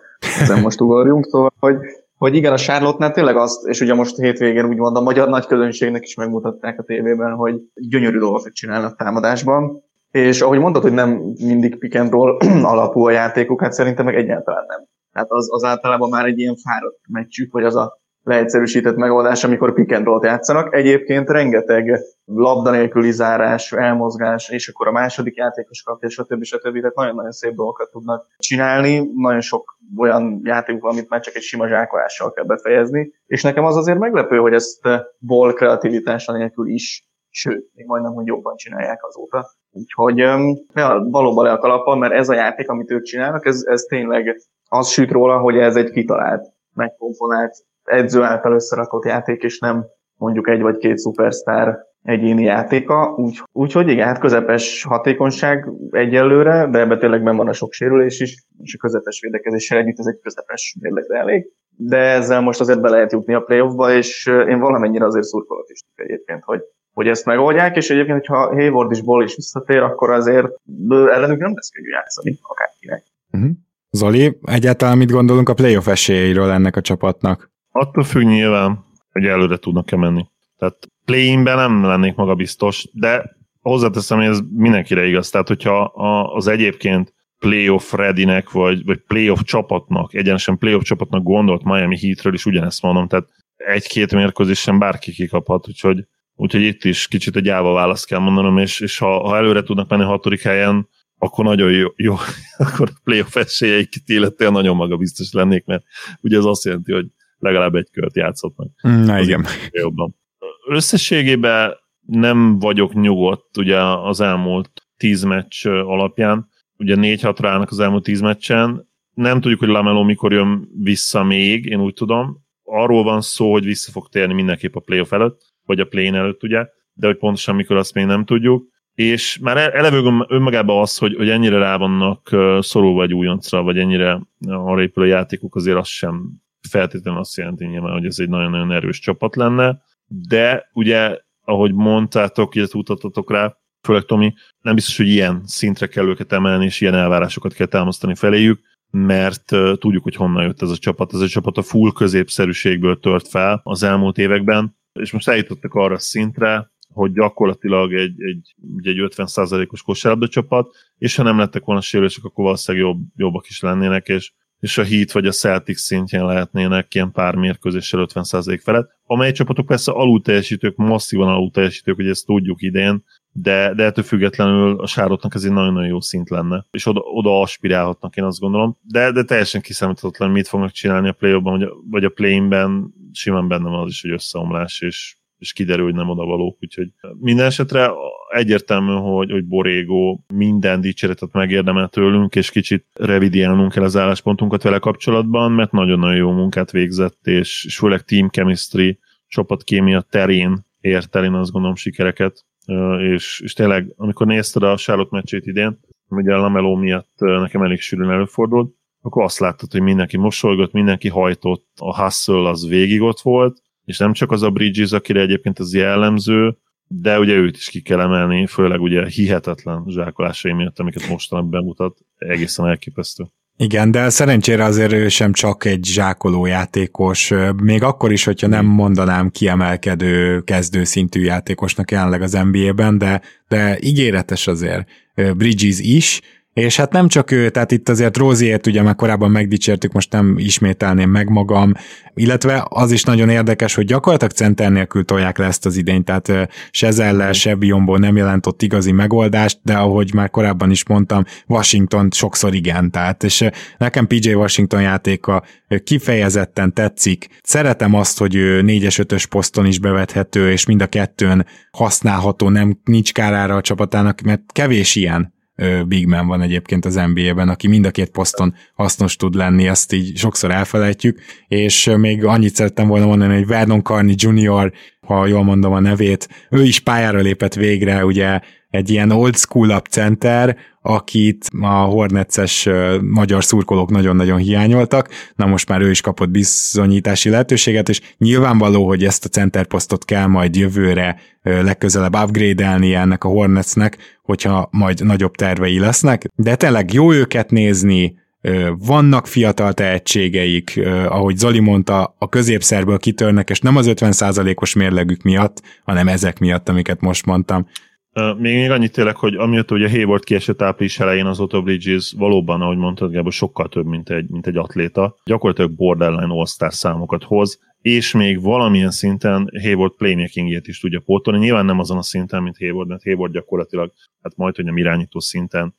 ezen most ugorjunk, szóval, hogy, hogy igen, a Charlotte-nál tényleg azt, és ugye most hétvégén úgymond a magyar nagy közönségnek is megmutatták a tévében, hogy gyönyörű dolgokat csinálnak támadásban, és ahogy mondtad, hogy nem mindig pick and roll alapú a játékuk, hát szerintem meg egyáltalán nem. Hát az, az általában már egy ilyen fáradt meccsük, vagy az a leegyszerűsített megoldás, amikor pick and roll játszanak. Egyébként rengeteg labda nélküli zárás, elmozgás, és akkor a második játékos kapja, stb. stb. Tehát nagyon-nagyon szép dolgokat tudnak csinálni. Nagyon sok olyan játék van, amit már csak egy sima zsákolással kell befejezni. És nekem az azért meglepő, hogy ezt ball kreativitása nélkül is, sőt, még majdnem, hogy jobban csinálják azóta. Úgyhogy ja, valóban le a kalapon, mert ez a játék, amit ők csinálnak, ez, ez tényleg az süt róla, hogy ez egy kitalált, megkomponált edző által összerakott játék, és nem mondjuk egy vagy két szupersztár egyéni játéka, úgyhogy úgy, igen, hát közepes hatékonyság egyelőre, de ebbe tényleg van a sok sérülés is, és a közepes védekezéssel együtt ez egy közepes mérlegre elég. De ezzel most azért be lehet jutni a playoffba, és én valamennyire azért szurkolok is egyébként, hogy, hogy ezt megoldják, és egyébként, hogyha Hayward is Ball is visszatér, akkor azért ellenük nem lesz könnyű játszani akárkinek. Uh-huh. Zoli, egyáltalán mit gondolunk a playoff esélyeiről ennek a csapatnak? Attól függ nyilván, hogy előre tudnak-e menni. Tehát play-inben nem lennék maga biztos, de hozzáteszem, hogy ez mindenkire igaz. Tehát, hogyha az egyébként playoff readynek, vagy, vagy playoff csapatnak, egyenesen playoff csapatnak gondolt Miami Heatről is ugyanezt mondom, tehát egy-két mérkőzésen bárki kikaphat, úgyhogy, úgyhogy itt is kicsit egy gyáva választ kell mondanom, és, és ha, ha előre tudnak menni a hatodik helyen, akkor nagyon jó, jó akkor a playoff esélyeik illetően nagyon magabiztos lennék, mert ugye ez azt jelenti, hogy legalább egy kört játszhatnak. Na igen. Jobban. Összességében nem vagyok nyugodt ugye az elmúlt tíz meccs alapján. Ugye négy 6 rának az elmúlt tíz meccsen. Nem tudjuk, hogy Lamelo mikor jön vissza még, én úgy tudom. Arról van szó, hogy vissza fog térni mindenképp a playoff előtt, vagy a play előtt, ugye, de hogy pontosan mikor azt még nem tudjuk. és már e- eleve önmagában az, hogy, hogy ennyire rá vannak szorulva egy újoncra, vagy ennyire arra épül a játékok, azért az sem feltétlenül azt jelenti nyilván, hogy ez egy nagyon-nagyon erős csapat lenne, de ugye, ahogy mondtátok, illetve utatotok rá, főleg Tomi, nem biztos, hogy ilyen szintre kell őket emelni, és ilyen elvárásokat kell támasztani feléjük, mert tudjuk, hogy honnan jött ez a csapat. Ez a csapat a full középszerűségből tört fel az elmúlt években, és most eljutottak arra a szintre, hogy gyakorlatilag egy, egy, egy 50%-os kosárlabda csapat, és ha nem lettek volna sérülések, akkor valószínűleg jobb, jobbak is lennének, és, és a Heat vagy a Celtics szintjén lehetnének ilyen pár mérkőzéssel 50% felett, amely csapatok persze alul teljesítők, masszívan alul teljesítők, hogy ezt tudjuk idén, de, de ettől függetlenül a sárotnak ez egy nagyon-nagyon jó szint lenne, és oda, oda aspirálhatnak, én azt gondolom, de, de teljesen kiszámíthatatlan, mit fognak csinálni a play vagy a, vagy a play-inben, simán benne van az is, hogy összeomlás, és, és kiderül, hogy nem oda valók, úgyhogy minden esetre egyértelmű, hogy, hogy Borégó minden dicséretet megérdemel tőlünk, és kicsit revidiálnunk kell az álláspontunkat vele kapcsolatban, mert nagyon-nagyon jó munkát végzett, és, és főleg team chemistry, csapatkémia terén ért el, én azt gondolom sikereket, és, és tényleg, amikor nézted a Charlotte meccsét idén, ugye a Lameló miatt nekem elég sűrűn előfordult, akkor azt láttad, hogy mindenki mosolygott, mindenki hajtott, a hustle az végig ott volt, és nem csak az a Bridges, akire egyébként az jellemző, de ugye őt is ki kell emelni, főleg ugye hihetetlen zsákolásai miatt, amiket mostanában bemutat, egészen elképesztő. Igen, de szerencsére azért ő sem csak egy zsákoló játékos, még akkor is, hogyha nem mondanám kiemelkedő kezdőszintű játékosnak jelenleg az NBA-ben, de, de ígéretes azért. Bridges is, és hát nem csak ő, tehát itt azért Róziét ugye már korábban megdicsértük, most nem ismételném meg magam, illetve az is nagyon érdekes, hogy gyakorlatilag center nélkül tolják le ezt az idényt, tehát se Zelle, se Biombo nem jelent ott igazi megoldást, de ahogy már korábban is mondtam, Washington sokszor igen, tehát és nekem PJ Washington játéka kifejezetten tetszik. Szeretem azt, hogy ő 4-es 5-ös poszton is bevethető, és mind a kettőn használható, nem nincs kárára a csapatának, mert kevés ilyen big man van egyébként az NBA-ben, aki mind a két poszton hasznos tud lenni, azt így sokszor elfelejtjük, és még annyit szerettem volna mondani, hogy Vernon Carney Jr., ha jól mondom a nevét, ő is pályára lépett végre, ugye egy ilyen old school center, akit a Hornetses magyar szurkolók nagyon-nagyon hiányoltak, na most már ő is kapott bizonyítási lehetőséget, és nyilvánvaló, hogy ezt a center posztot kell majd jövőre legközelebb upgrade-elni ennek a Hornetsnek, hogyha majd nagyobb tervei lesznek, de tényleg jó őket nézni, vannak fiatal tehetségeik, ahogy Zoli mondta, a középszerből kitörnek, és nem az 50%-os mérlegük miatt, hanem ezek miatt, amiket most mondtam. Még, még annyit tényleg, hogy amiatt ugye Hayward kiesett április elején az Otto Bridges valóban, ahogy mondtad, Gábor, sokkal több, mint egy, mint egy atléta. Gyakorlatilag borderline all számokat hoz, és még valamilyen szinten Hayward playmakingjét is tudja pótolni. Nyilván nem azon a szinten, mint Hayward, mert Hayward gyakorlatilag hát majd, hogy nem irányító szinten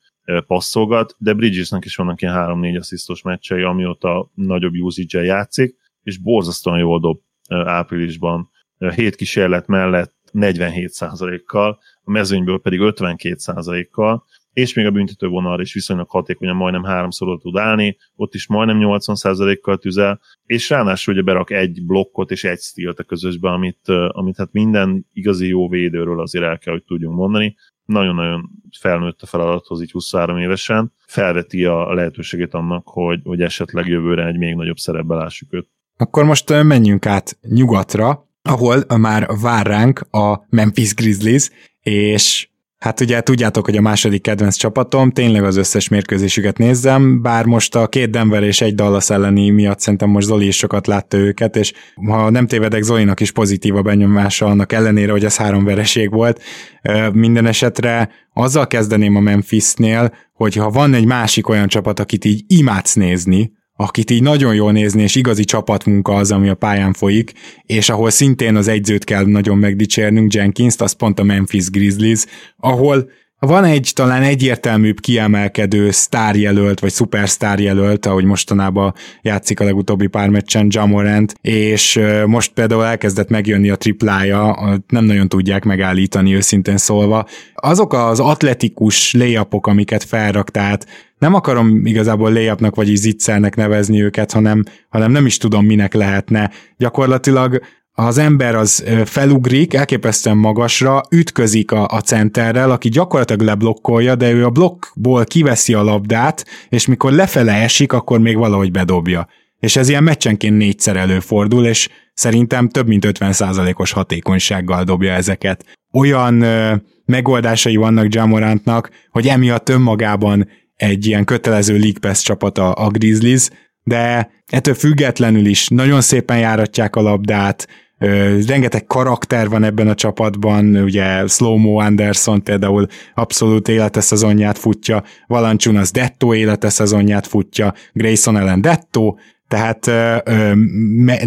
passzolgat, de Bridgesnek is vannak ilyen 3-4 asszisztos meccsei, amióta nagyobb usage játszik, és borzasztóan jól dob áprilisban. Hét kísérlet mellett 47%-kal, a mezőnyből pedig 52%-kal, és még a büntető vonal is viszonylag hatékonyan majdnem háromszor tud állni, ott is majdnem 80%-kal tüzel, és ráadásul ugye berak egy blokkot és egy stílt a közösbe, amit, amit hát minden igazi jó védőről azért el kell, hogy tudjunk mondani. Nagyon-nagyon felnőtt a feladathoz így 23 évesen, felveti a lehetőségét annak, hogy, hogy esetleg jövőre egy még nagyobb szerepbe lássuk őt. Akkor most menjünk át nyugatra, ahol már vár ránk a Memphis Grizzlies, és Hát ugye tudjátok, hogy a második kedvenc csapatom, tényleg az összes mérkőzésüket nézzem, bár most a két Denver és egy Dallas elleni miatt szerintem most Zoli is sokat látta őket, és ha nem tévedek, Zolinak is pozitív a benyomása annak ellenére, hogy ez három vereség volt. Minden esetre azzal kezdeném a Memphisnél, hogy ha van egy másik olyan csapat, akit így imádsz nézni, akit így nagyon jól nézni, és igazi csapatmunka az, ami a pályán folyik, és ahol szintén az egyzőt kell nagyon megdicsérnünk, Jenkins-t, az pont a Memphis Grizzlies, ahol van egy talán egyértelműbb kiemelkedő sztárjelölt, vagy szupersztárjelölt, ahogy mostanában játszik a legutóbbi pár meccsen Jamorant, és most például elkezdett megjönni a triplája, nem nagyon tudják megállítani őszintén szólva. Azok az atletikus léjapok, amiket felrak, tehát nem akarom igazából layupnak vagy zicsernek nevezni őket, hanem, hanem nem is tudom minek lehetne. Gyakorlatilag az ember az felugrik elképesztően magasra, ütközik a, a centerrel, aki gyakorlatilag leblokkolja, de ő a blokkból kiveszi a labdát, és mikor lefele esik, akkor még valahogy bedobja. És ez ilyen meccsenként négyszer előfordul, és szerintem több mint 50%-os hatékonysággal dobja ezeket. Olyan ö, megoldásai vannak Jamorantnak, hogy emiatt önmagában egy ilyen kötelező League Pass csapata a Grizzlies, de ettől függetlenül is nagyon szépen járatják a labdát, rengeteg karakter van ebben a csapatban, ugye Slow-Mo Anderson például abszolút életeszezonját futja, az Detto életeszezonját futja, Grayson ellen Detto, tehát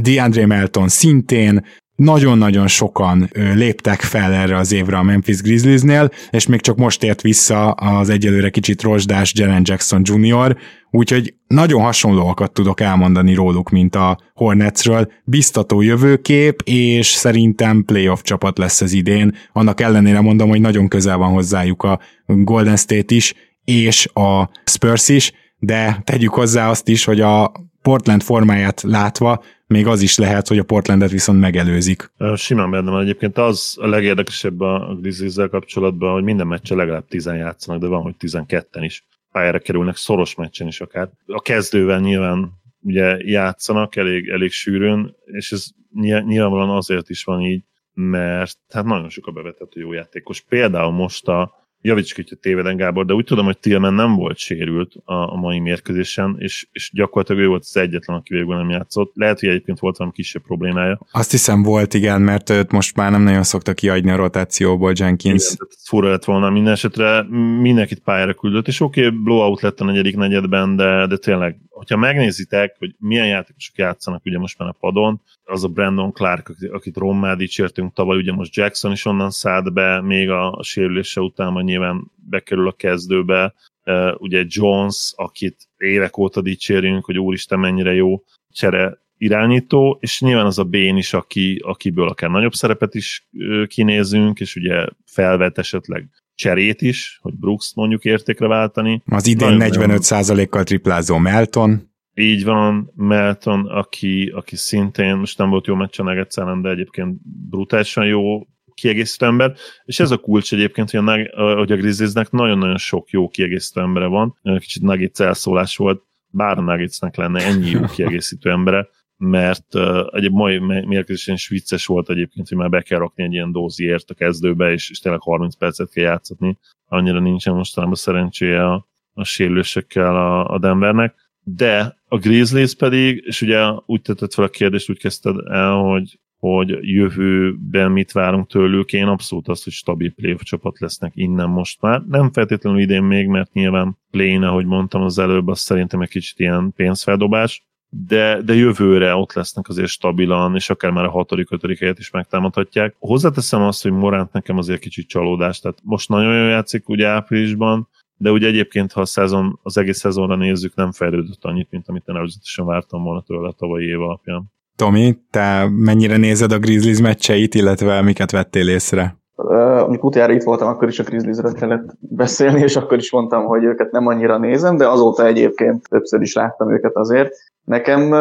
DeAndre Melton szintén, nagyon-nagyon sokan léptek fel erre az évre a Memphis Grizzliesnél, és még csak most ért vissza az egyelőre kicsit rozsdás Jalen Jackson Jr., úgyhogy nagyon hasonlóakat tudok elmondani róluk, mint a Hornetsről. Biztató jövőkép, és szerintem playoff csapat lesz az idén. Annak ellenére mondom, hogy nagyon közel van hozzájuk a Golden State is, és a Spurs is, de tegyük hozzá azt is, hogy a Portland formáját látva még az is lehet, hogy a Portlandet viszont megelőzik. Simán benne van egyébként az a legérdekesebb a grizzlies kapcsolatban, hogy minden meccse legalább 10 játszanak, de van, hogy 12-en is pályára kerülnek, szoros meccsen is akár. A kezdővel nyilván ugye játszanak elég, elég sűrűn, és ez nyilvánvalóan azért is van így, mert hát nagyon sok a bevethető jó játékos. Például most a javíts ki, hogy téveden Gábor, de úgy tudom, hogy Tillman nem volt sérült a, a mai mérkőzésen, és, és gyakorlatilag ő volt az egyetlen, aki végül nem játszott. Lehet, hogy egyébként volt valami kisebb problémája. Azt hiszem volt, igen, mert őt most már nem nagyon szokta kiadni a rotációból Jenkins. Igen, fura lett volna minden esetre, mindenkit pályára küldött, és oké, okay, blowout lett a negyedik negyedben, de, de tényleg hogyha megnézitek, hogy milyen játékosok játszanak ugye most már a padon, az a Brandon Clark, akit rommá dicsértünk tavaly, ugye most Jackson is onnan szállt be, még a, a sérülése után majd nyilván bekerül a kezdőbe, uh, ugye Jones, akit évek óta dicsérünk, hogy úristen mennyire jó csere irányító, és nyilván az a Bén is, aki, akiből akár nagyobb szerepet is kinézünk, és ugye felvet esetleg cserét is, hogy Brooks mondjuk értékre váltani. Az idén 45%-kal triplázó Melton. Így van, Melton, aki, aki szintén, most nem volt jó meccs a Nuggets ellen, de egyébként brutálisan jó kiegészítő ember, és ez a kulcs egyébként, hogy a, hogy a Grizzliesnek nagyon-nagyon sok jó kiegészítő embere van, kicsit Nuggets elszólás volt, bár a Nuggetsnek lenne ennyi jó kiegészítő embere, mert uh, egy mai mérkőzésen is vicces volt egyébként, hogy már be kell rakni egy ilyen dóziért a kezdőbe, és, és tényleg 30 percet kell játszatni. Annyira nincsen mostanában szerencséje a, a sérülésekkel a, a Denvernek. De a Grizzlies pedig, és ugye úgy tetted fel a kérdést, úgy kezdted el, hogy, hogy jövőben mit várunk tőlük, én abszolút azt, hogy stabil playoff csapat lesznek innen most már. Nem feltétlenül idén még, mert nyilván play ahogy mondtam az előbb, az szerintem egy kicsit ilyen pénzfeldobás, de, de jövőre ott lesznek azért stabilan, és akár már a hatodik, ötödik helyet is megtámadhatják. Hozzáteszem azt, hogy Morant nekem azért kicsit csalódás, tehát most nagyon jól játszik ugye áprilisban, de ugye egyébként, ha a szezon, az egész szezonra nézzük, nem fejlődött annyit, mint amit én előzetesen vártam volna tőle a tavalyi év alapján. Tomi, te mennyire nézed a Grizzlies meccseit, illetve miket vettél észre? amikor utoljára itt voltam, akkor is a Grizzliesről kellett beszélni, és akkor is mondtam, hogy őket nem annyira nézem, de azóta egyébként többször is láttam őket azért. Nekem,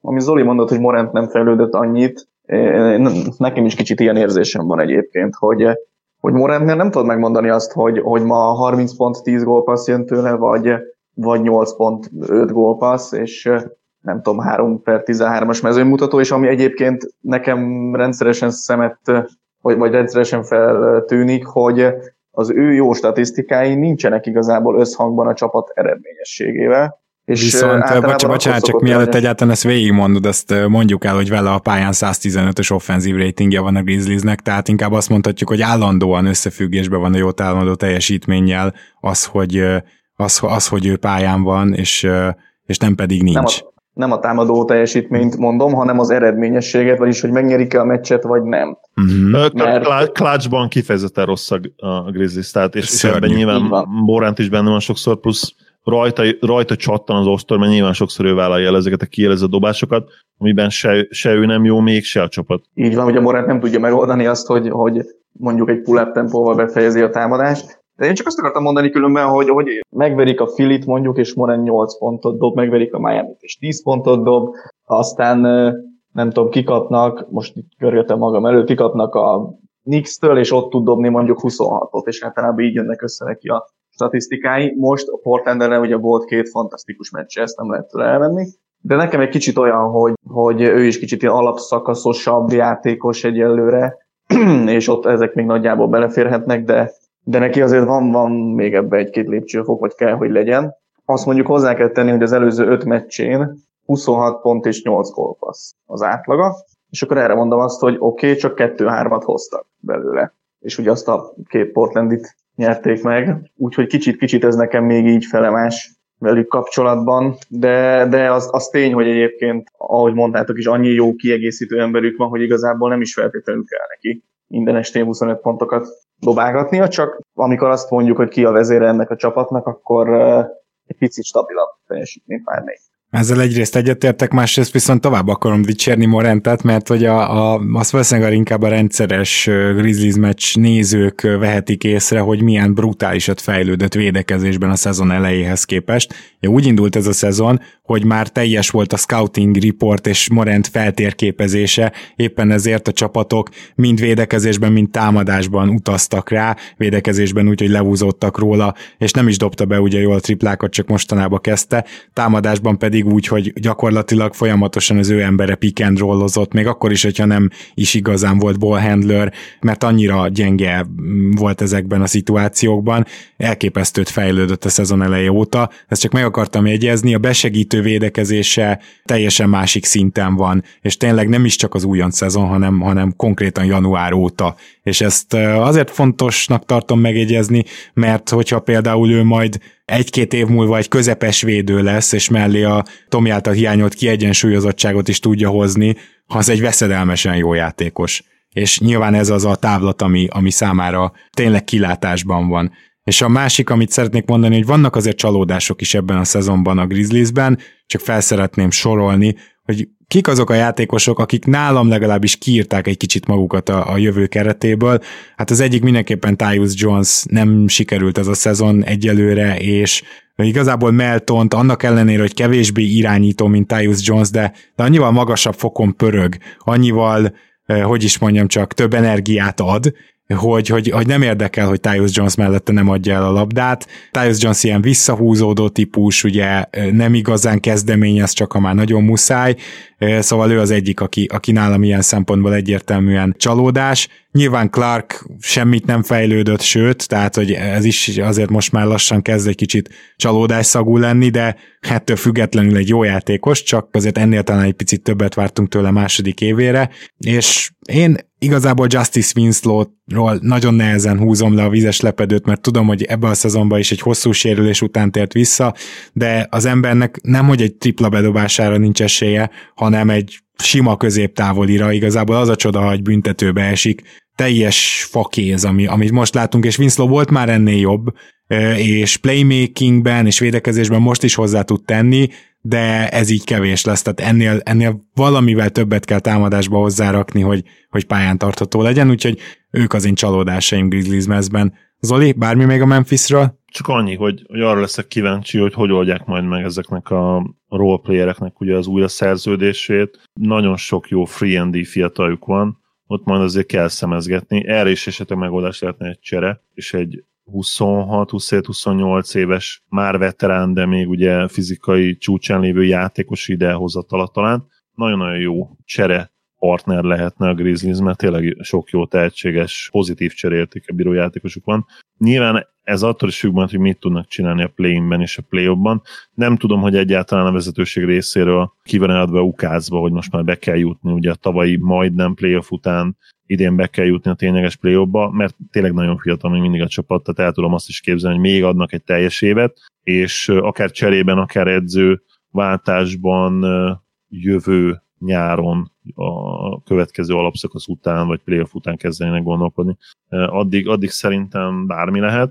ami Zoli mondott, hogy Morant nem fejlődött annyit, nekem is kicsit ilyen érzésem van egyébként, hogy, hogy Morantnél nem tudod megmondani azt, hogy, hogy ma 30 pont 10 gólpassz jön tőle, vagy, vagy 8 pont 5 gólpassz, és nem tudom, 3 per 13-as mezőmutató, és ami egyébként nekem rendszeresen szemet vagy, vagy rendszeresen feltűnik, hogy az ő jó statisztikái nincsenek igazából összhangban a csapat eredményességével. És Viszont, bocsánat, bocsánat csak mielőtt egyáltalán ezt végigmondod, azt mondjuk el, hogy vele a pályán 115-ös offenzív ratingje van a Grizzliesnek, tehát inkább azt mondhatjuk, hogy állandóan összefüggésben van a jó támadó teljesítménnyel az, hogy, az, az, hogy ő pályán van, és, és nem pedig nincs. Nem a, nem a támadó teljesítményt mondom, hanem az eredményességet, vagyis hogy megnyerik-e a meccset, vagy nem. Uh-huh. Mert... Klácsban kifejezetten rossz a Grizzlies, tehát és, és ebben nyilván Moránt is benne van sokszor, plusz rajta, rajta csattan az osztor, mert nyilván sokszor ő vállalja el ezeket a kielező dobásokat, amiben se, se ő nem jó, még se a csapat. Így van, ugye Morant nem tudja megoldani azt, hogy, hogy mondjuk egy pull-up tempóval befejezi a támadást, de én csak azt akartam mondani különben, hogy, hogy megverik a Filit mondjuk, és Moren 8 pontot dob, megverik a Miami-t, és 10 pontot dob, aztán nem tudom, kikapnak, most itt görgetem magam előtt, kikapnak a Knicks-től, és ott tud dobni mondjuk 26-ot, és általában így jönnek össze neki a statisztikái. Most a Portland ugye volt két fantasztikus meccs, ezt nem lehet tőle elvenni, de nekem egy kicsit olyan, hogy, hogy ő is kicsit ilyen alapszakaszosabb játékos egyelőre, és ott ezek még nagyjából beleférhetnek, de, de neki azért van, van még ebbe egy-két lépcsőfok, vagy kell, hogy legyen. Azt mondjuk hozzá kell tenni, hogy az előző öt meccsén 26 pont és 8 gólpassz az átlaga, és akkor erre mondom azt, hogy oké, okay, csak 2-3-at hoztak belőle. És ugye azt a két Portlandit nyerték meg, úgyhogy kicsit-kicsit ez nekem még így felemás velük kapcsolatban, de, de az, az tény, hogy egyébként, ahogy mondtátok is, annyi jó kiegészítő emberük van, hogy igazából nem is feltétlenül kell neki minden estén 25 pontokat dobálgatnia, csak amikor azt mondjuk, hogy ki a vezére ennek a csapatnak, akkor egy picit stabilabb teljesítményt várnék. Ezzel egyrészt egyetértek, másrészt viszont tovább akarom dicsérni Morentet, mert hogy a, a, azt valószínűleg inkább a rendszeres Grizzlies meccs nézők vehetik észre, hogy milyen brutálisat fejlődött védekezésben a szezon elejéhez képest. Ja, úgy indult ez a szezon, hogy már teljes volt a scouting report és Morent feltérképezése, éppen ezért a csapatok mind védekezésben, mind támadásban utaztak rá, védekezésben úgy, hogy lehúzódtak róla, és nem is dobta be ugye jól a triplákat, csak mostanában kezdte, támadásban pedig úgy, hogy gyakorlatilag folyamatosan az ő embere pick and rollozott, még akkor is, hogyha nem is igazán volt ball handler, mert annyira gyenge volt ezekben a szituációkban, elképesztőt fejlődött a szezon eleje óta, ezt csak meg akartam jegyezni, a besegítő védekezése teljesen másik szinten van, és tényleg nem is csak az újonc szezon, hanem, hanem konkrétan január óta. És ezt azért fontosnak tartom megjegyezni, mert hogyha például ő majd egy-két év múlva egy közepes védő lesz, és mellé a Tomi által hiányolt kiegyensúlyozottságot is tudja hozni, az egy veszedelmesen jó játékos. És nyilván ez az a távlat, ami, ami számára tényleg kilátásban van. És a másik, amit szeretnék mondani, hogy vannak azért csalódások is ebben a szezonban a Grizzliesben, csak felszeretném sorolni, hogy kik azok a játékosok, akik nálam legalábbis kiírták egy kicsit magukat a, a jövő keretéből. Hát az egyik mindenképpen Tyus Jones nem sikerült ez a szezon egyelőre, és igazából Meltont annak ellenére, hogy kevésbé irányító, mint Tyus Jones, de, de annyival magasabb fokon pörög, annyival eh, hogy is mondjam csak, több energiát ad, hogy, hogy, hogy nem érdekel, hogy Tyus Jones mellette nem adja el a labdát. Tyus Jones ilyen visszahúzódó típus, ugye nem igazán kezdeményez, csak ha már nagyon muszáj, szóval ő az egyik, aki, aki nálam ilyen szempontból egyértelműen csalódás. Nyilván Clark semmit nem fejlődött, sőt, tehát hogy ez is azért most már lassan kezd egy kicsit csalódásszagú lenni, de ettől függetlenül egy jó játékos, csak azért ennél talán egy picit többet vártunk tőle második évére, és én igazából Justice Winslow-ról nagyon nehezen húzom le a vizes lepedőt, mert tudom, hogy ebbe a szezonban is egy hosszú sérülés után tért vissza, de az embernek nem, hogy egy tripla bedobására nincs esélye, hanem egy sima középtávolira, igazából az a csoda, hogy büntetőbe esik, teljes fakéz, ami, amit most látunk, és Winslow volt már ennél jobb, és playmakingben és védekezésben most is hozzá tud tenni, de ez így kevés lesz, tehát ennél, ennél valamivel többet kell támadásba hozzárakni, hogy, hogy pályán tartható legyen, úgyhogy ők az én csalódásaim Grizzlies mezben. Zoli, bármi még a Memphisről? Csak annyi, hogy, hogy arra leszek kíváncsi, hogy hogy oldják majd meg ezeknek a roleplayereknek ugye az újra szerződését. Nagyon sok jó free and fiataljuk van, ott majd azért kell szemezgetni. Erre is esetleg megoldás lehetne egy csere, és egy 26-27-28 éves, már veterán, de még ugye fizikai csúcsán lévő játékos idehozatala talán. Nagyon-nagyon jó csere partner lehetne a Grizzlies, mert tényleg sok jó tehetséges, pozitív cserélték a bíró játékosuk van. Nyilván ez attól is függ hogy mit tudnak csinálni a play-inben és a play ban Nem tudom, hogy egyáltalán a vezetőség részéről ki van adva hogy most már be kell jutni, ugye a tavalyi majdnem playoff után idén be kell jutni a tényleges play mert tényleg nagyon fiatal még mindig a csapat, tehát el tudom azt is képzelni, hogy még adnak egy teljes évet, és akár cserében, akár edző váltásban jövő nyáron a következő alapszakasz után, vagy playoff után kezdenének gondolkodni. Addig, addig szerintem bármi lehet,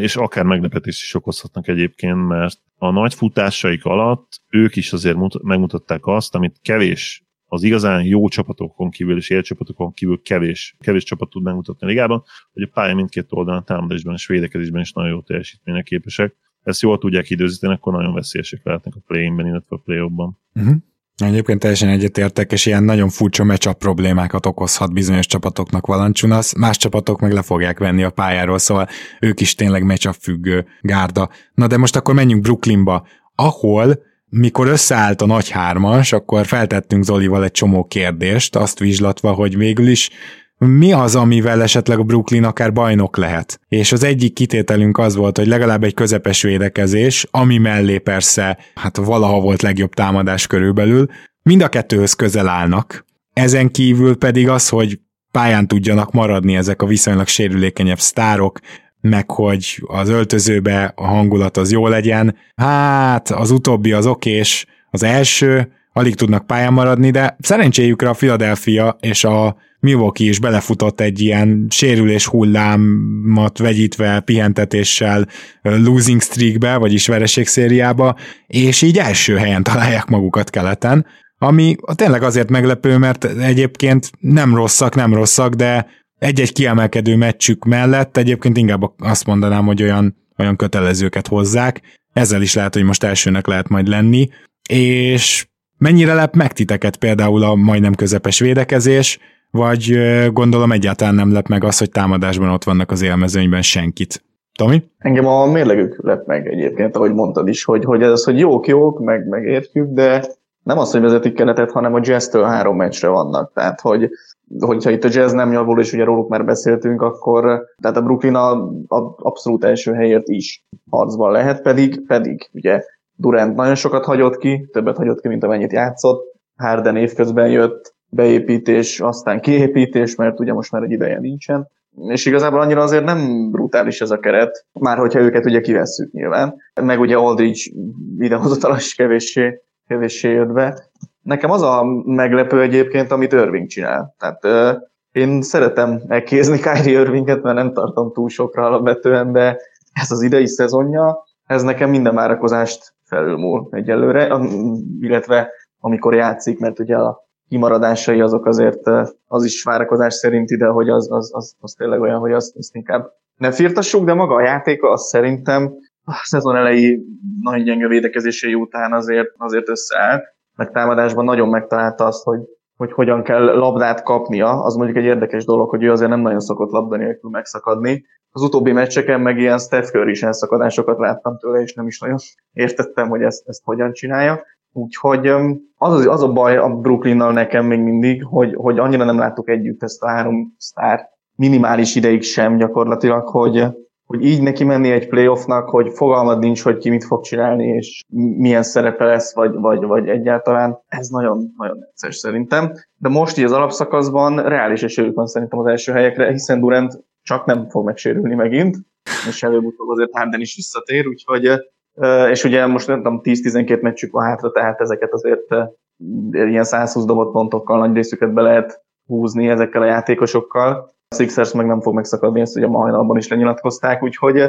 és akár meglepetést is okozhatnak egyébként, mert a nagy futásaik alatt ők is azért megmutatták azt, amit kevés az igazán jó csapatokon kívül és élcsapatokon kívül kevés, kevés csapat tud megmutatni a ligában, hogy a pálya mindkét oldalon támadásban és védekezésben is nagyon jó teljesítményre képesek. Ezt jól tudják időzíteni, akkor nagyon veszélyesek lehetnek a play-inben, illetve a play-offban. Uh-huh. Egyébként teljesen egyetértek, és ilyen nagyon furcsa matchup problémákat okozhat bizonyos csapatoknak Valancsunasz, más csapatok meg le fogják venni a pályáról, szóval ők is tényleg matchup függő gárda. Na de most akkor menjünk Brooklynba, ahol mikor összeállt a nagy hármas, akkor feltettünk Zolival egy csomó kérdést, azt vizslatva, hogy végül is mi az, amivel esetleg a Brooklyn akár bajnok lehet. És az egyik kitételünk az volt, hogy legalább egy közepes védekezés, ami mellé persze, hát valaha volt legjobb támadás körülbelül, mind a kettőhöz közel állnak. Ezen kívül pedig az, hogy pályán tudjanak maradni ezek a viszonylag sérülékenyebb sztárok, meg hogy az öltözőbe a hangulat az jó legyen. Hát, az utóbbi az okés, az első, alig tudnak pályán maradni, de szerencséjükre a Philadelphia és a Milwaukee is belefutott egy ilyen sérülés hullámat vegyítve pihentetéssel losing streakbe, vagyis vereségszériába, és így első helyen találják magukat keleten, ami tényleg azért meglepő, mert egyébként nem rosszak, nem rosszak, de egy-egy kiemelkedő meccsük mellett egyébként inkább azt mondanám, hogy olyan, olyan kötelezőket hozzák, ezzel is lehet, hogy most elsőnek lehet majd lenni, és mennyire lep meg titeket például a majdnem közepes védekezés, vagy gondolom egyáltalán nem lep meg az, hogy támadásban ott vannak az élmezőnyben senkit. Tomi? Engem a mérlegük lep meg egyébként, ahogy mondtad is, hogy, hogy ez hogy jók, jók, meg, meg értjük, de nem az, hogy vezetik keretet, hanem a jazz három meccsre vannak. Tehát, hogy hogyha itt a jazz nem javul, és ugye róluk már beszéltünk, akkor tehát a Brooklyn a, a abszolút első helyért is harcban lehet, pedig, pedig ugye Durant nagyon sokat hagyott ki, többet hagyott ki, mint amennyit játszott, Harden évközben jött, beépítés, aztán kiépítés, mert ugye most már egy ideje nincsen. És igazából annyira azért nem brutális ez a keret, már hogyha őket ugye kivesszük nyilván. Meg ugye Aldridge idehozatala is kevéssé, kevéssé jött be. Nekem az a meglepő egyébként, amit Irving csinál. Tehát euh, én szeretem megkézni Kyrie Irvinget, mert nem tartom túl sokra alapvetően, de ez az idei szezonja, ez nekem minden várakozást felülmúl egyelőre, illetve amikor játszik, mert ugye a kimaradásai azok azért az is várakozás szerint ide, hogy az, az, az, az tényleg olyan, hogy azt, azt inkább ne firtassuk, de maga a játéka az szerintem a szezon elejé nagyon gyenge védekezései után azért, azért összeállt, meg támadásban nagyon megtalálta azt, hogy, hogy hogyan kell labdát kapnia, az mondjuk egy érdekes dolog, hogy ő azért nem nagyon szokott labda nélkül megszakadni. Az utóbbi meccseken meg ilyen Steph Curry is elszakadásokat láttam tőle, és nem is nagyon értettem, hogy ezt, ezt hogyan csinálja. Úgyhogy az, az, az a baj a Brooklynnal nekem még mindig, hogy, hogy annyira nem láttuk együtt ezt a három sztár minimális ideig sem gyakorlatilag, hogy, hogy így neki menni egy playoffnak, hogy fogalmad nincs, hogy ki mit fog csinálni, és milyen szerepe lesz, vagy, vagy, vagy egyáltalán, ez nagyon, nagyon necces szerintem. De most így az alapszakaszban reális esélyük van szerintem az első helyekre, hiszen Durant csak nem fog megsérülni megint, és előbb-utóbb azért Harden is visszatér, úgyhogy és ugye most nem tudom, 10-12 meccsük van hátra, tehát ezeket azért ilyen 120 dobott pontokkal nagy részüket be lehet húzni ezekkel a játékosokkal. Sixers meg nem fog megszakadni, ezt ugye ma hajnalban is lenyilatkozták, úgyhogy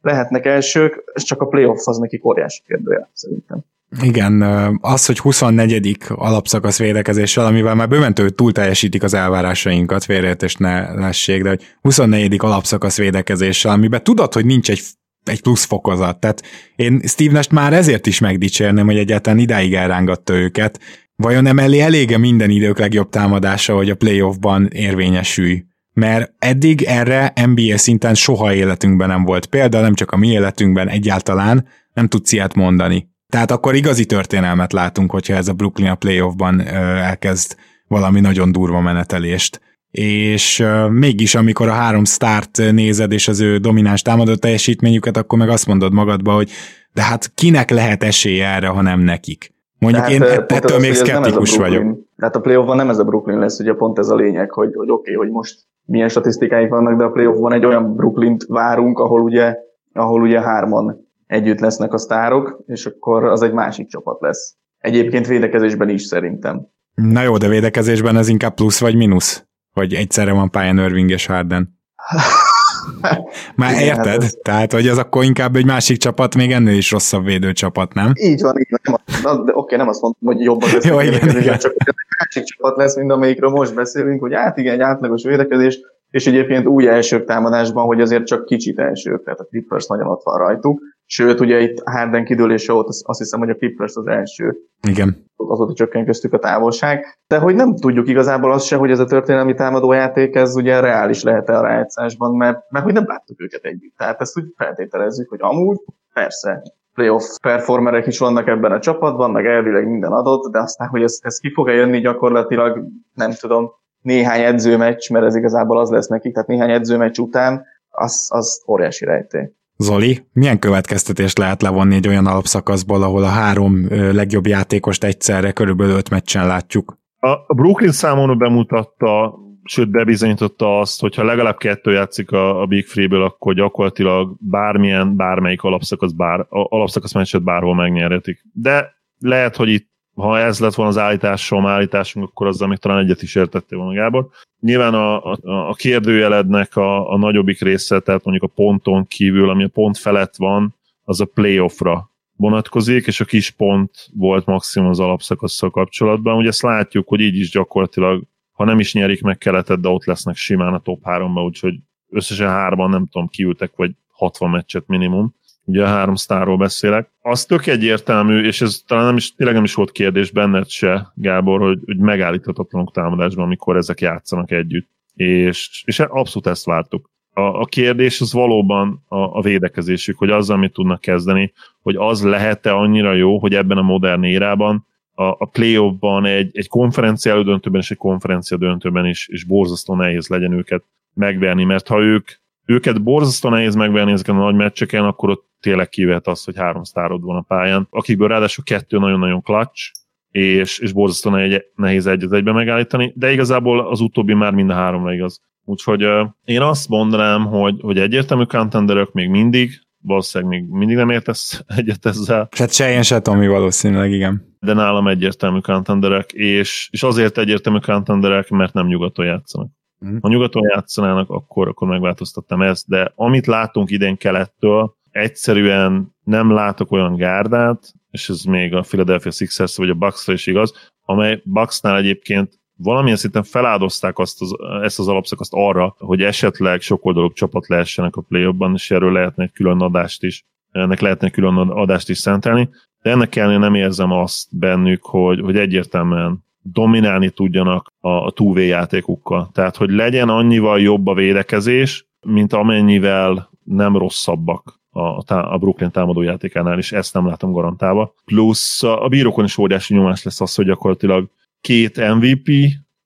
lehetnek elsők, és csak a playoff az neki óriási kérdője, szerintem. Igen, az, hogy 24. alapszakasz védekezéssel, amivel már bőmentő túl teljesítik az elvárásainkat, félreértés ne lessék, de hogy 24. alapszakasz védekezéssel, amiben tudod, hogy nincs egy egy plusz fokozat. Tehát én Steve Nash már ezért is megdicsérném, hogy egyáltalán idáig elrángatta őket. Vajon emellé elége minden idők legjobb támadása, hogy a playoffban érvényesülj? Mert eddig erre NBA szinten soha életünkben nem volt példa, nem csak a mi életünkben egyáltalán, nem tudsz ilyet mondani. Tehát akkor igazi történelmet látunk, hogyha ez a Brooklyn a playoffban elkezd valami nagyon durva menetelést és mégis amikor a három start nézed, és az ő domináns támadó teljesítményüket, akkor meg azt mondod magadba, hogy de hát kinek lehet esélye erre, ha nem nekik? Mondjuk én hát, ettől az, még szkeptikus vagyok. Tehát a playoffban nem ez a Brooklyn lesz, ugye pont ez a lényeg, hogy, hogy oké, okay, hogy most milyen statisztikáink vannak, de a playoffban egy olyan Brooklyn-t várunk, ahol ugye, ahol ugye hárman együtt lesznek a sztárok, és akkor az egy másik csapat lesz. Egyébként védekezésben is szerintem. Na jó, de védekezésben ez inkább plusz vagy mínusz? Hogy egyszerre van pályán Irving és Harden. Már Igen, érted? Hát ez... Tehát, hogy az akkor inkább egy másik csapat, még ennél is rosszabb védőcsapat, nem? Így van, így van. Nem, de oké, nem azt mondtam, hogy jobb az Jó, igen, igen. csak egy másik csapat lesz, mint amelyikről most beszélünk, hogy hát igen, egy átlagos védekezés, és egyébként úgy elsők támadásban, hogy azért csak kicsit elsők, tehát a Clippers nagyon ott van rajtuk. Sőt, ugye itt Harden kidőlése volt, azt hiszem, hogy a Clippers az első. Igen. Azóta csökken köztük a távolság. De hogy nem tudjuk igazából azt se, hogy ez a történelmi támadójáték, ez ugye reális lehet-e a rájátszásban, mert, mert hogy nem láttuk őket együtt. Tehát ezt úgy feltételezzük, hogy amúgy persze playoff performerek is vannak ebben a csapatban, meg elvileg minden adott, de aztán, hogy ez, ez ki fog-e jönni gyakorlatilag, nem tudom, néhány edzőmeccs, mert ez igazából az lesz nekik, tehát néhány edzőmeccs után, az, az óriási rejtély. Zoli, milyen következtetést lehet levonni egy olyan alapszakaszból, ahol a három legjobb játékost egyszerre körülbelül öt meccsen látjuk? A Brooklyn számon bemutatta, sőt bebizonyította azt, hogy ha legalább kettő játszik a, a Big Free-ből, akkor gyakorlatilag bármilyen, bármelyik alapszakasz, bár, alapszakasz meccset bárhol megnyerhetik. De lehet, hogy itt ha ez lett volna az állításom, állításunk, akkor azzal még talán egyet is értettél volna, Gábor. Nyilván a, a, a kérdőjelednek a, a nagyobbik része, tehát mondjuk a ponton kívül, ami a pont felett van, az a playoffra vonatkozik, és a kis pont volt maximum az alapszakasszal kapcsolatban. Ugye ezt látjuk, hogy így is gyakorlatilag, ha nem is nyerik meg keletet, de ott lesznek simán a top 3-ba, úgyhogy összesen hárman, nem tudom, kiültek, vagy 60 meccset minimum ugye a három sztárról beszélek. Az tök egyértelmű, és ez talán nem is, tényleg nem is volt kérdés benned se, Gábor, hogy, hogy megállíthatatlanok támadásban, amikor ezek játszanak együtt. És, és abszolút ezt vártuk. A, a kérdés az valóban a, a védekezésük, hogy azzal mit tudnak kezdeni, hogy az lehet-e annyira jó, hogy ebben a modern érában a, a playoffban egy, egy konferencia elődöntőben és egy konferencia döntőben is, is borzasztó nehéz legyen őket megverni, mert ha ők őket borzasztó nehéz megverni ezeken a nagy meccseken, akkor ott tényleg kivet az, hogy három sztárod van a pályán, akikből ráadásul kettő nagyon-nagyon clutch, és, és borzasztó nehéz egyet egybe megállítani, de igazából az utóbbi már mind a háromra igaz. Úgyhogy uh, én azt mondanám, hogy, hogy egyértelmű contenderök még mindig, valószínűleg még mindig nem értesz egyet ezzel. Hát se én, se Tomi valószínűleg, igen. De nálam egyértelmű contenderek, és, és azért egyértelmű contenderek, mert nem nyugaton játszanak. Mm. Ha nyugaton játszanának, akkor, akkor megváltoztattam ezt, de amit látunk idén kelettől, egyszerűen nem látok olyan gárdát, és ez még a Philadelphia Sixers vagy a bucks is igaz, amely Bucksnál egyébként valamilyen szinten feláldozták azt az, ezt az alapszakaszt arra, hogy esetleg sokoldalú csapat lehessenek a play és erről lehetne egy külön adást is, ennek lehetne külön adást is szentelni, de ennek ellenére nem érzem azt bennük, hogy, hogy egyértelműen dominálni tudjanak a, a 2 játékukkal. Tehát, hogy legyen annyival jobb a védekezés, mint amennyivel nem rosszabbak a, a Brooklyn támadó játékánál, és ezt nem látom garantálva. Plusz a, a bírókon is óriási nyomás lesz az, hogy gyakorlatilag két MVP,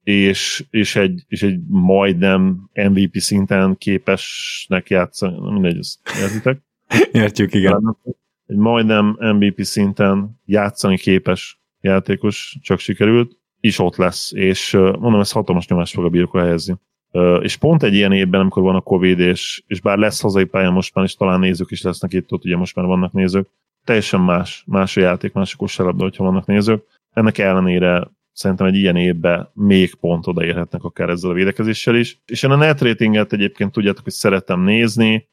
és, és, egy, és egy majdnem MVP szinten képesnek játszani, mindegy, ezt értitek? Értjük, igen. Egy majdnem MVP szinten játszani képes játékos csak sikerült, is ott lesz, és mondom, ez hatalmas nyomást fog a bírókra helyezni. És pont egy ilyen évben, amikor van a Covid, és, és bár lesz hazai pálya most már, és talán nézők is lesznek itt, ott ugye most már vannak nézők, teljesen más, más a játék, más a kosárlabda, hogyha vannak nézők. Ennek ellenére szerintem egy ilyen évben még pont odaérhetnek akár ezzel a védekezéssel is. És én a net ratinget egyébként tudjátok, hogy szeretem nézni,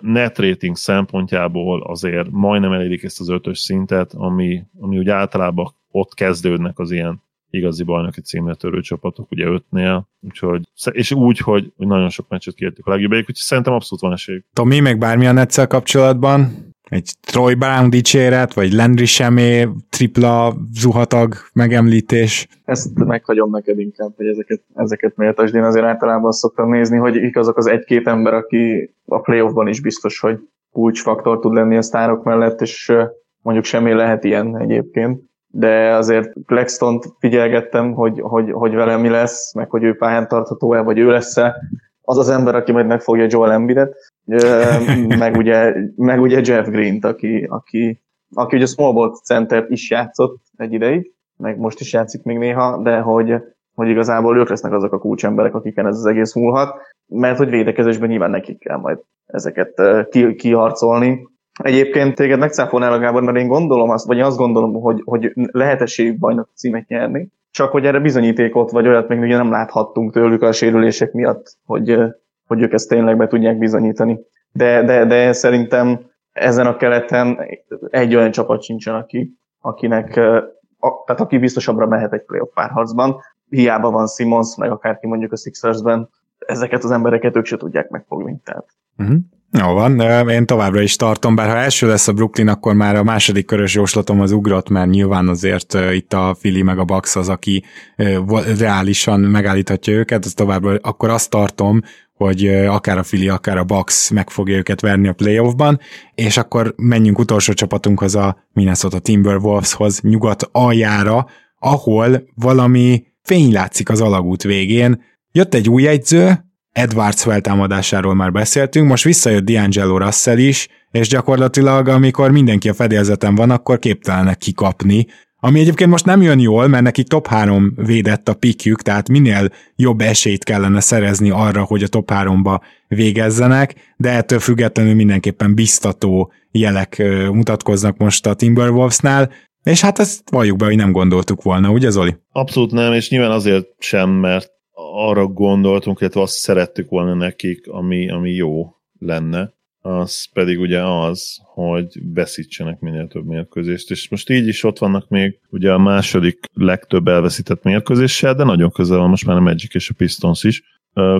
net rating szempontjából azért majdnem elérik ezt az ötös szintet, ami, ami úgy általában ott kezdődnek az ilyen igazi bajnoki címre törő csapatok, ugye ötnél, úgyhogy, és úgy, hogy, nagyon sok meccset kértük a legjobbik, úgyhogy szerintem abszolút van esély. Tomi, meg bármilyen egyszer kapcsolatban? Egy Troy Brown dicséret, vagy Landry Semé, tripla zuhatag megemlítés? Ezt meghagyom neked inkább, hogy ezeket, ezeket méltasd. Én azért általában azt szoktam nézni, hogy kik azok az egy-két ember, aki a playoffban is biztos, hogy kulcsfaktor tud lenni a sztárok mellett, és mondjuk semmi lehet ilyen egyébként de azért Claxton figyelgettem, hogy, hogy, hogy vele mi lesz, meg hogy ő pályán tartható-e, vagy ő lesz-e. Az az ember, aki majd megfogja Joel Embiidet, meg ugye, meg ugye Jeff Green-t, aki, aki, aki ugye small ball center is játszott egy ideig, meg most is játszik még néha, de hogy, hogy igazából ők lesznek azok a kulcsemberek, akiken ez az egész múlhat, mert hogy védekezésben nyilván nekik kell majd ezeket ki, kiharcolni, Egyébként téged megcáfolnál Gábor, mert én gondolom azt, vagy azt gondolom, hogy, hogy lehet esélyük bajnok címet nyerni, csak hogy erre bizonyítékot, vagy olyat még ugye nem láthattunk tőlük a sérülések miatt, hogy, hogy ők ezt tényleg be tudják bizonyítani. De, de, de szerintem ezen a keleten egy olyan csapat sincsen, aki, akinek, a, tehát aki biztosabbra mehet egy playoff párharcban. Hiába van Simons, meg akárki mondjuk a Sixersben, ezeket az embereket ők se tudják megfogni. Tehát. Uh-huh. Jó van, én továbbra is tartom, bár ha első lesz a Brooklyn, akkor már a második körös jóslatom az ugrott, mert nyilván azért itt a Fili meg a Bucks az, aki reálisan megállíthatja őket, az továbbra, akkor azt tartom, hogy akár a Fili, akár a Bucks meg fogja őket verni a playoffban, és akkor menjünk utolsó csapatunkhoz a Minnesota Timberwolveshoz nyugat aljára, ahol valami fény látszik az alagút végén. Jött egy új egyző, Edwards feltámadásáról már beszéltünk, most visszajött D'Angelo Russell is, és gyakorlatilag amikor mindenki a fedélzeten van, akkor képtelenek kikapni, ami egyébként most nem jön jól, mert neki top 3 védett a pikjük, tehát minél jobb esélyt kellene szerezni arra, hogy a top 3-ba végezzenek, de ettől függetlenül mindenképpen biztató jelek mutatkoznak most a Timberwolvesnál, és hát ezt valljuk be, hogy nem gondoltuk volna, ugye Zoli? Abszolút nem, és nyilván azért sem, mert arra gondoltunk, illetve azt szerettük volna nekik, ami, ami jó lenne, az pedig ugye az, hogy veszítsenek minél több mérkőzést, és most így is ott vannak még ugye a második legtöbb elveszített mérkőzéssel, de nagyon közel van most már a Magic és a Pistons is,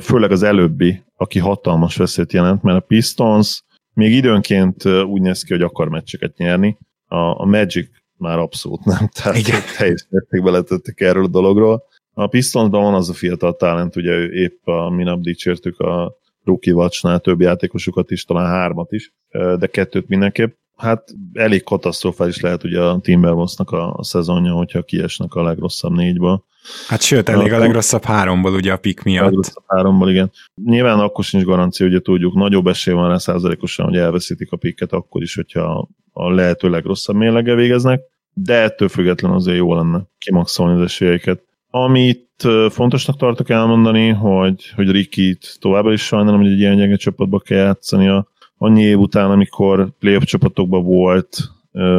főleg az előbbi, aki hatalmas veszélyt jelent, mert a Pistons még időnként úgy néz ki, hogy akar meccseket nyerni, a, a Magic már abszolút nem, tehát Igen. teljes mértékben letettek erről a dologról. A Pistonsban van az a fiatal talent, ugye ő épp a minap dicsértük a Rookie Watchnál több játékosukat is, talán hármat is, de kettőt mindenképp. Hát elég katasztrofális lehet ugye a Timberwolvesnak a, a szezonja, hogyha kiesnek a legrosszabb négyből. Hát sőt, elég a, a legrosszabb háromból ugye a pik miatt. A legrosszabb háromból, igen. Nyilván akkor sincs garancia, ugye tudjuk, nagyobb esély van rá százalékosan, hogy elveszítik a piket akkor is, hogyha a lehető legrosszabb mérlege végeznek, de ettől függetlenül azért jó lenne kimaxolni az esélyeiket. Amit fontosnak tartok elmondani, hogy, hogy Rikit továbbra is sajnálom, hogy egy ilyen gyenge csapatba kell játszania. Annyi év után, amikor playoff csapatokban volt,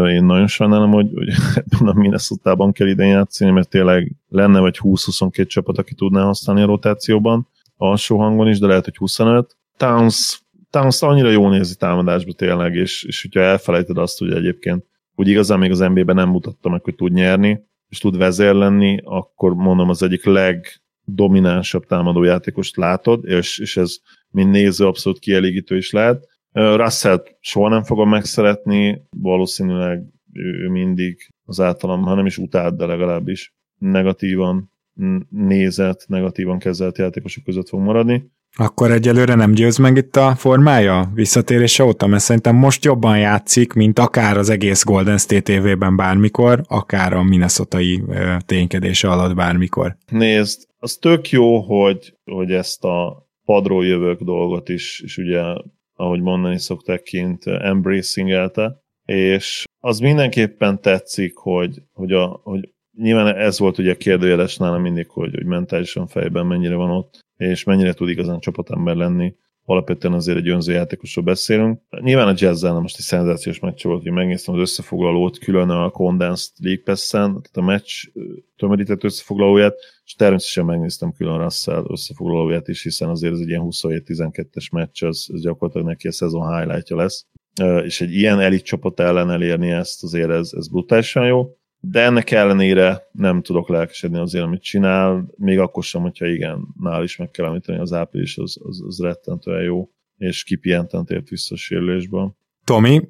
én nagyon sajnálom, hogy, hogy ebben a minnesota kell idén játszani, mert tényleg lenne vagy 20-22 csapat, aki tudná használni a rotációban, alsó hangon is, de lehet, hogy 25. Towns, Towns annyira jó nézi támadásba tényleg, és, és hogyha elfelejted azt, hogy egyébként úgy igazán még az NBA-ben nem mutatta meg, hogy tud nyerni, és tud vezér lenni, akkor mondom az egyik legdominánsabb támadójátékost látod, és, és ez mind néző abszolút kielégítő is lehet. russell soha nem fogom megszeretni, valószínűleg ő mindig az általam, ha nem is utált, de legalábbis negatívan nézett, negatívan kezelt játékosok között fog maradni. Akkor egyelőre nem győz meg itt a formája visszatérése óta, mert szerintem most jobban játszik, mint akár az egész Golden State évében bármikor, akár a minnesotai ténykedése alatt bármikor. Nézd, az tök jó, hogy, hogy ezt a padról jövők dolgot is, és ugye, ahogy mondani szokták kint, embracing-elte, és az mindenképpen tetszik, hogy, hogy, a, hogy nyilván ez volt ugye a kérdőjeles nálam mindig, hogy, hogy mentálisan fejben mennyire van ott, és mennyire tud igazán csapatember lenni. Alapvetően azért egy önző játékosról beszélünk. Nyilván a jazz most egy szenzációs meccs volt, hogy megnéztem az összefoglalót külön a Condensed League Pass-en, tehát a meccs tömörített összefoglalóját, és természetesen megnéztem külön Russell összefoglalóját is, hiszen azért ez egy ilyen 27-12-es meccs, az, az gyakorlatilag neki a szezon highlightja lesz. És egy ilyen elit csapat ellen elérni ezt azért ez, ez brutálisan jó de ennek ellenére nem tudok lelkesedni azért, amit csinál, még akkor sem, hogyha igen, nál is meg kell említeni, az április az, az, az rettentően jó, és kipihentent ért vissza a sérülésből. Tomi,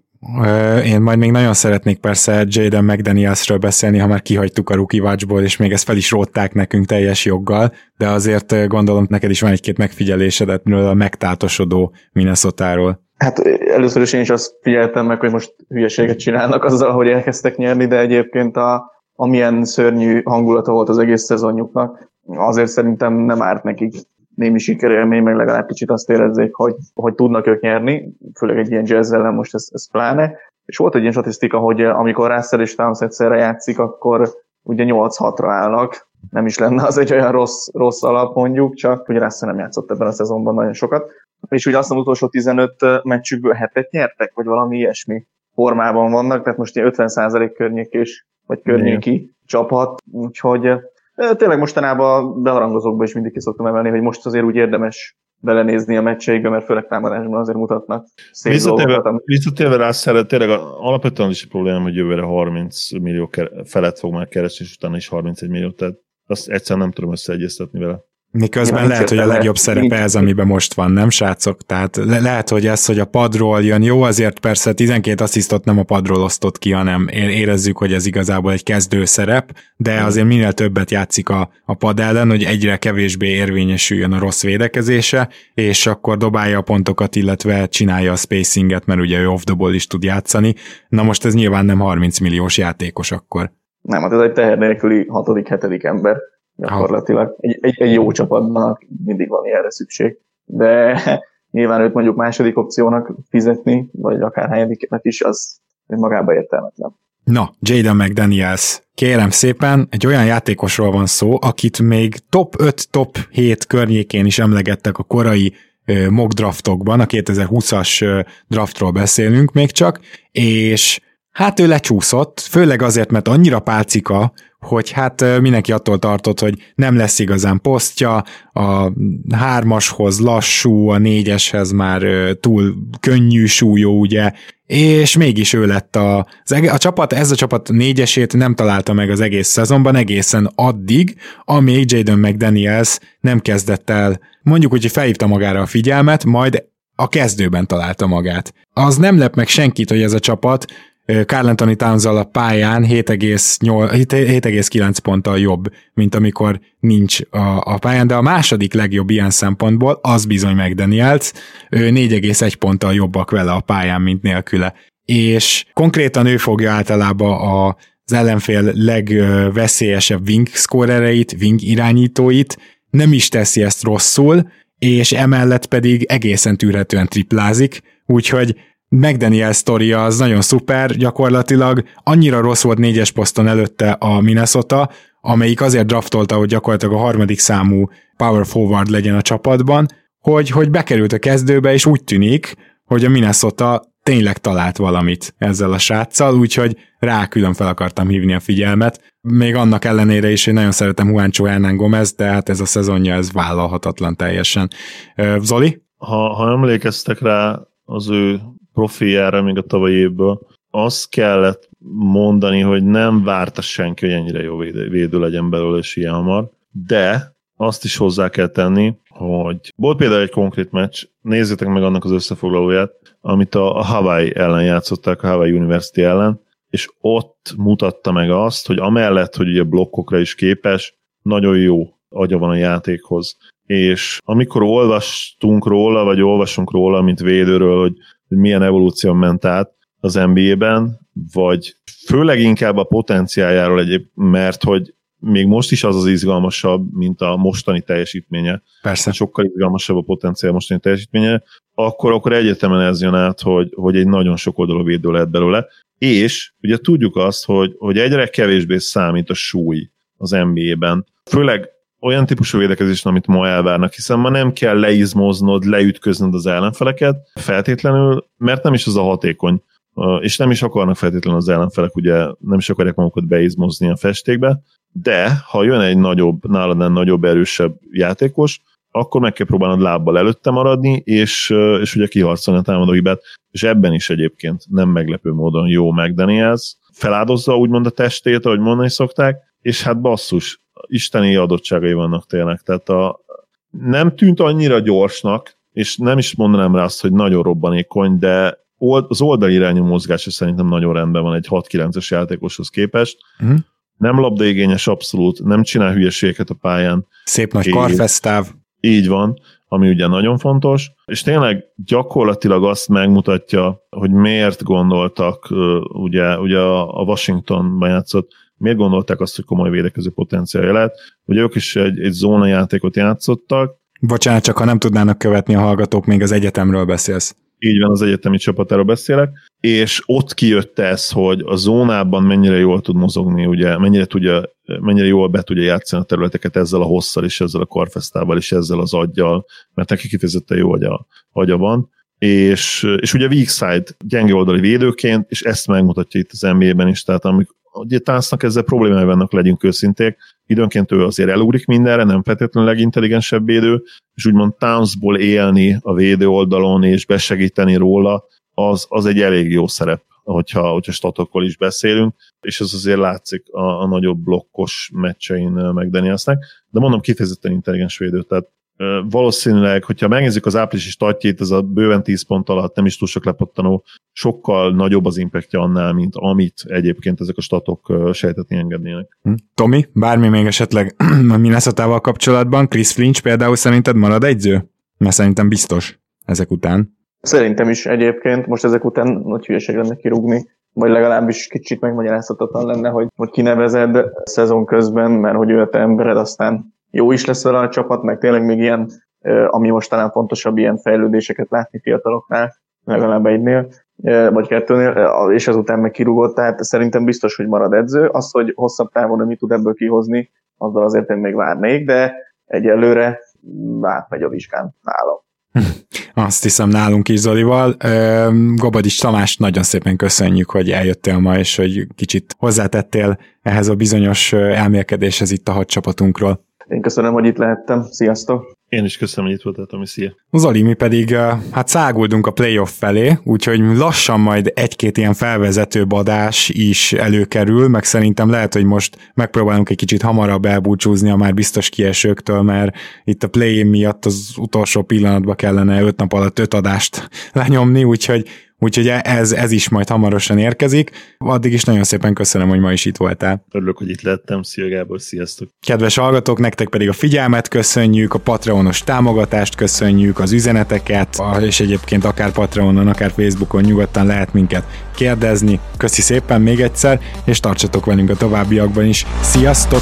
én majd még nagyon szeretnék persze Jaden McDanielsről beszélni, ha már kihagytuk a Rookie Watchból, és még ezt fel is rótták nekünk teljes joggal, de azért gondolom neked is van egy-két megfigyelésedet a megtátosodó Minnesota-ról. Hát először is én is azt figyeltem meg, hogy most hülyeséget célnak azzal, hogy elkezdtek nyerni, de egyébként a, amilyen szörnyű hangulata volt az egész szezonjuknak, azért szerintem nem árt nekik némi sikerélmény, meg legalább kicsit azt érezzék, hogy, hogy tudnak ők nyerni, főleg egy ilyen jazz ellen most ez, ez pláne. És volt egy ilyen statisztika, hogy amikor Russell és Towns egyszerre játszik, akkor ugye 8-6-ra állnak, nem is lenne az egy olyan rossz, rossz alap mondjuk, csak hogy Russell nem játszott ebben a szezonban nagyon sokat és ugye azt az utolsó 15 meccsükből hetet nyertek, vagy valami ilyesmi formában vannak, tehát most ilyen 50% környékés, vagy környéki Igen. csapat, úgyhogy tényleg mostanában beharangozókba is mindig ki szoktam emelni, hogy most azért úgy érdemes belenézni a meccseikbe, mert főleg támadásban azért mutatnak szép visszatérve, Visszatérve rá szeret, tényleg alapvetően is a probléma, hogy jövőre 30 millió felett fog már keresni, és utána is 31 millió, tehát azt egyszerűen nem tudom összeegyeztetni vele. Miközben Ja, lehet, hogy a legjobb szerepe ez, amiben most van, nem srácok? Tehát le- lehet, hogy ez, hogy a padról jön, jó, azért persze 12 asszisztot nem a padról osztott ki, hanem érezzük, hogy ez igazából egy kezdő szerep, de azért minél többet játszik a, a pad ellen, hogy egyre kevésbé érvényesüljön a rossz védekezése, és akkor dobálja a pontokat, illetve csinálja a spacinget, mert ugye ő off the ball is tud játszani. Na most ez nyilván nem 30 milliós játékos akkor. Nem, hát ez egy teher nélküli hatodik, hetedik ember gyakorlatilag. Egy, egy, egy jó csapatban mindig van ilyenre szükség. De nyilván őt mondjuk második opciónak fizetni, vagy akár hanyadiknak is, az magában értelmetlen. Na, Jaden McDaniels, kérem szépen, egy olyan játékosról van szó, akit még top 5, top 7 környékén is emlegettek a korai ö, mock draftokban, a 2020-as ö, draftról beszélünk még csak, és hát ő lecsúszott, főleg azért, mert annyira pálcika, hogy hát mindenki attól tartott, hogy nem lesz igazán posztja, a hármashoz lassú, a négyeshez már túl könnyű súlyó, ugye, és mégis ő lett a, az ege, a csapat, ez a csapat négyesét nem találta meg az egész szezonban, egészen addig, amíg Jaden McDaniels nem kezdett el, mondjuk úgy, hogy felhívta magára a figyelmet, majd a kezdőben találta magát. Az nem lep meg senkit, hogy ez a csapat Carl Anthony towns a pályán 7,8 7,9 ponttal jobb, mint amikor nincs a, a pályán, de a második legjobb ilyen szempontból az bizony McDaniels, ő 4,1 ponttal jobbak vele a pályán, mint nélküle. És konkrétan ő fogja általában a, az ellenfél legveszélyesebb wing scorereit, wing irányítóit, nem is teszi ezt rosszul, és emellett pedig egészen tűrhetően triplázik, úgyhogy McDaniel sztoria az nagyon szuper, gyakorlatilag annyira rossz volt négyes poszton előtte a Minnesota, amelyik azért draftolta, hogy gyakorlatilag a harmadik számú power forward legyen a csapatban, hogy, hogy bekerült a kezdőbe, és úgy tűnik, hogy a Minnesota tényleg talált valamit ezzel a sráccal, úgyhogy rá külön fel akartam hívni a figyelmet. Még annak ellenére is, hogy nagyon szeretem Juancho Hernán Gomez, de hát ez a szezonja, ez vállalhatatlan teljesen. Zoli? Ha, ha emlékeztek rá az ő profiára még a tavalyi évből, azt kellett mondani, hogy nem várta senki, hogy ennyire jó védő, védő legyen belőle, és ilyen hamar, de azt is hozzá kell tenni, hogy volt például egy konkrét meccs, nézzétek meg annak az összefoglalóját, amit a, Hawaii ellen játszották, a Hawaii University ellen, és ott mutatta meg azt, hogy amellett, hogy ugye blokkokra is képes, nagyon jó agya van a játékhoz. És amikor olvastunk róla, vagy olvasunk róla, mint védőről, hogy, hogy milyen evolúció ment át az NBA-ben, vagy főleg inkább a potenciáljáról egyéb, mert hogy még most is az az izgalmasabb, mint a mostani teljesítménye. Persze. Sokkal izgalmasabb a potenciál mostani teljesítménye, akkor, akkor egyetemen ez jön át, hogy, hogy egy nagyon sok oldalú védő lehet belőle. És ugye tudjuk azt, hogy, hogy egyre kevésbé számít a súly az NBA-ben. Főleg olyan típusú védekezés, amit ma elvárnak, hiszen ma nem kell leizmoznod, leütköznöd az ellenfeleket feltétlenül, mert nem is az a hatékony, és nem is akarnak feltétlenül az ellenfelek, ugye nem is akarják magukat beizmozni a festékbe, de ha jön egy nagyobb, nálad nagyobb, erősebb játékos, akkor meg kell próbálnod lábbal előtte maradni, és, és ugye kiharcolni a támadó hibát, és ebben is egyébként nem meglepő módon jó McDaniels, feláldozza úgymond a testét, ahogy mondani szokták, és hát basszus, isteni adottságai vannak tényleg, tehát a, nem tűnt annyira gyorsnak, és nem is mondanám rá azt, hogy nagyon robbanékony, de az oldalirányú mozgása szerintem nagyon rendben van egy 6-9-es játékoshoz képest. Uh-huh. Nem labdaigényes abszolút, nem csinál hülyeségeket a pályán. Szép nagy karfesztáv. Így van, ami ugye nagyon fontos, és tényleg gyakorlatilag azt megmutatja, hogy miért gondoltak, ugye, ugye a Washingtonban játszott, miért gondolták azt, hogy komoly védekező potenciálja lehet. Ugye ők is egy, egy zónajátékot játszottak. Bocsánat, csak ha nem tudnának követni a hallgatók, még az egyetemről beszélsz. Így van, az egyetemi csapatáról beszélek, és ott kijött ez, hogy a zónában mennyire jól tud mozogni, ugye, mennyire, tudja, mennyire jól be tudja játszani a területeket ezzel a hosszal, és ezzel a karfesztával, és ezzel az aggyal, mert neki kifejezetten jó agya, agya van. És, és ugye weak side gyenge oldali védőként, és ezt megmutatja itt az NBA-ben is, tehát amik, ugye Táncnak ezzel problémái vannak, legyünk őszinték, időnként ő azért elugrik mindenre, nem feltétlenül legintelligensebb védő, és úgymond Townsból élni a védő oldalon és besegíteni róla, az, az egy elég jó szerep hogyha, hogyha statokról is beszélünk, és ez azért látszik a, a nagyobb blokkos meccsein meg Danielsnek, de mondom kifejezetten intelligens védő, tehát valószínűleg, hogyha megnézzük az áprilisi statjét, ez a bőven 10 pont alatt nem is túl sok lepattanó, sokkal nagyobb az impactja annál, mint amit egyébként ezek a statok sejtetni engednének. Hm. Tomi, bármi még esetleg a minnesota kapcsolatban, Chris Flinch például szerinted marad egyző? Mert szerintem biztos ezek után. Szerintem is egyébként, most ezek után nagy hülyeség lenne kirúgni, vagy legalábbis kicsit megmagyarázhatatlan lenne, hogy, hogy kinevezed szezon közben, mert hogy ő a te embered, aztán jó is lesz vele a csapat, meg tényleg még ilyen, ami most talán fontosabb, ilyen fejlődéseket látni fiataloknál, legalább egynél, vagy kettőnél, és ezután meg kirúgott, tehát szerintem biztos, hogy marad edző. Az, hogy hosszabb távon mi tud ebből kihozni, azzal azért én még várnék, de egyelőre átmegy a vizsgán nálam. Azt hiszem nálunk is Zolival. Gobadis Tamás, nagyon szépen köszönjük, hogy eljöttél ma, és hogy kicsit hozzátettél ehhez a bizonyos elmélkedéshez itt a hat csapatunkról. Én köszönöm, hogy itt lehettem. Sziasztok! Én is köszönöm, hogy itt voltál, Tomi, szia! Zoli, mi pedig hát száguldunk a playoff felé, úgyhogy lassan majd egy-két ilyen felvezető badás is előkerül, meg szerintem lehet, hogy most megpróbálunk egy kicsit hamarabb elbúcsúzni a már biztos kiesőktől, mert itt a play miatt az utolsó pillanatban kellene öt nap alatt öt adást lenyomni, úgyhogy Úgyhogy ez, ez is majd hamarosan érkezik. Addig is nagyon szépen köszönöm, hogy ma is itt voltál. Örülök, hogy itt lettem. Szia Gábor, sziasztok! Kedves hallgatók, nektek pedig a figyelmet köszönjük, a Patreonos támogatást köszönjük, az üzeneteket, és egyébként akár Patreonon, akár Facebookon nyugodtan lehet minket kérdezni. Köszi szépen még egyszer, és tartsatok velünk a továbbiakban is. Sziasztok!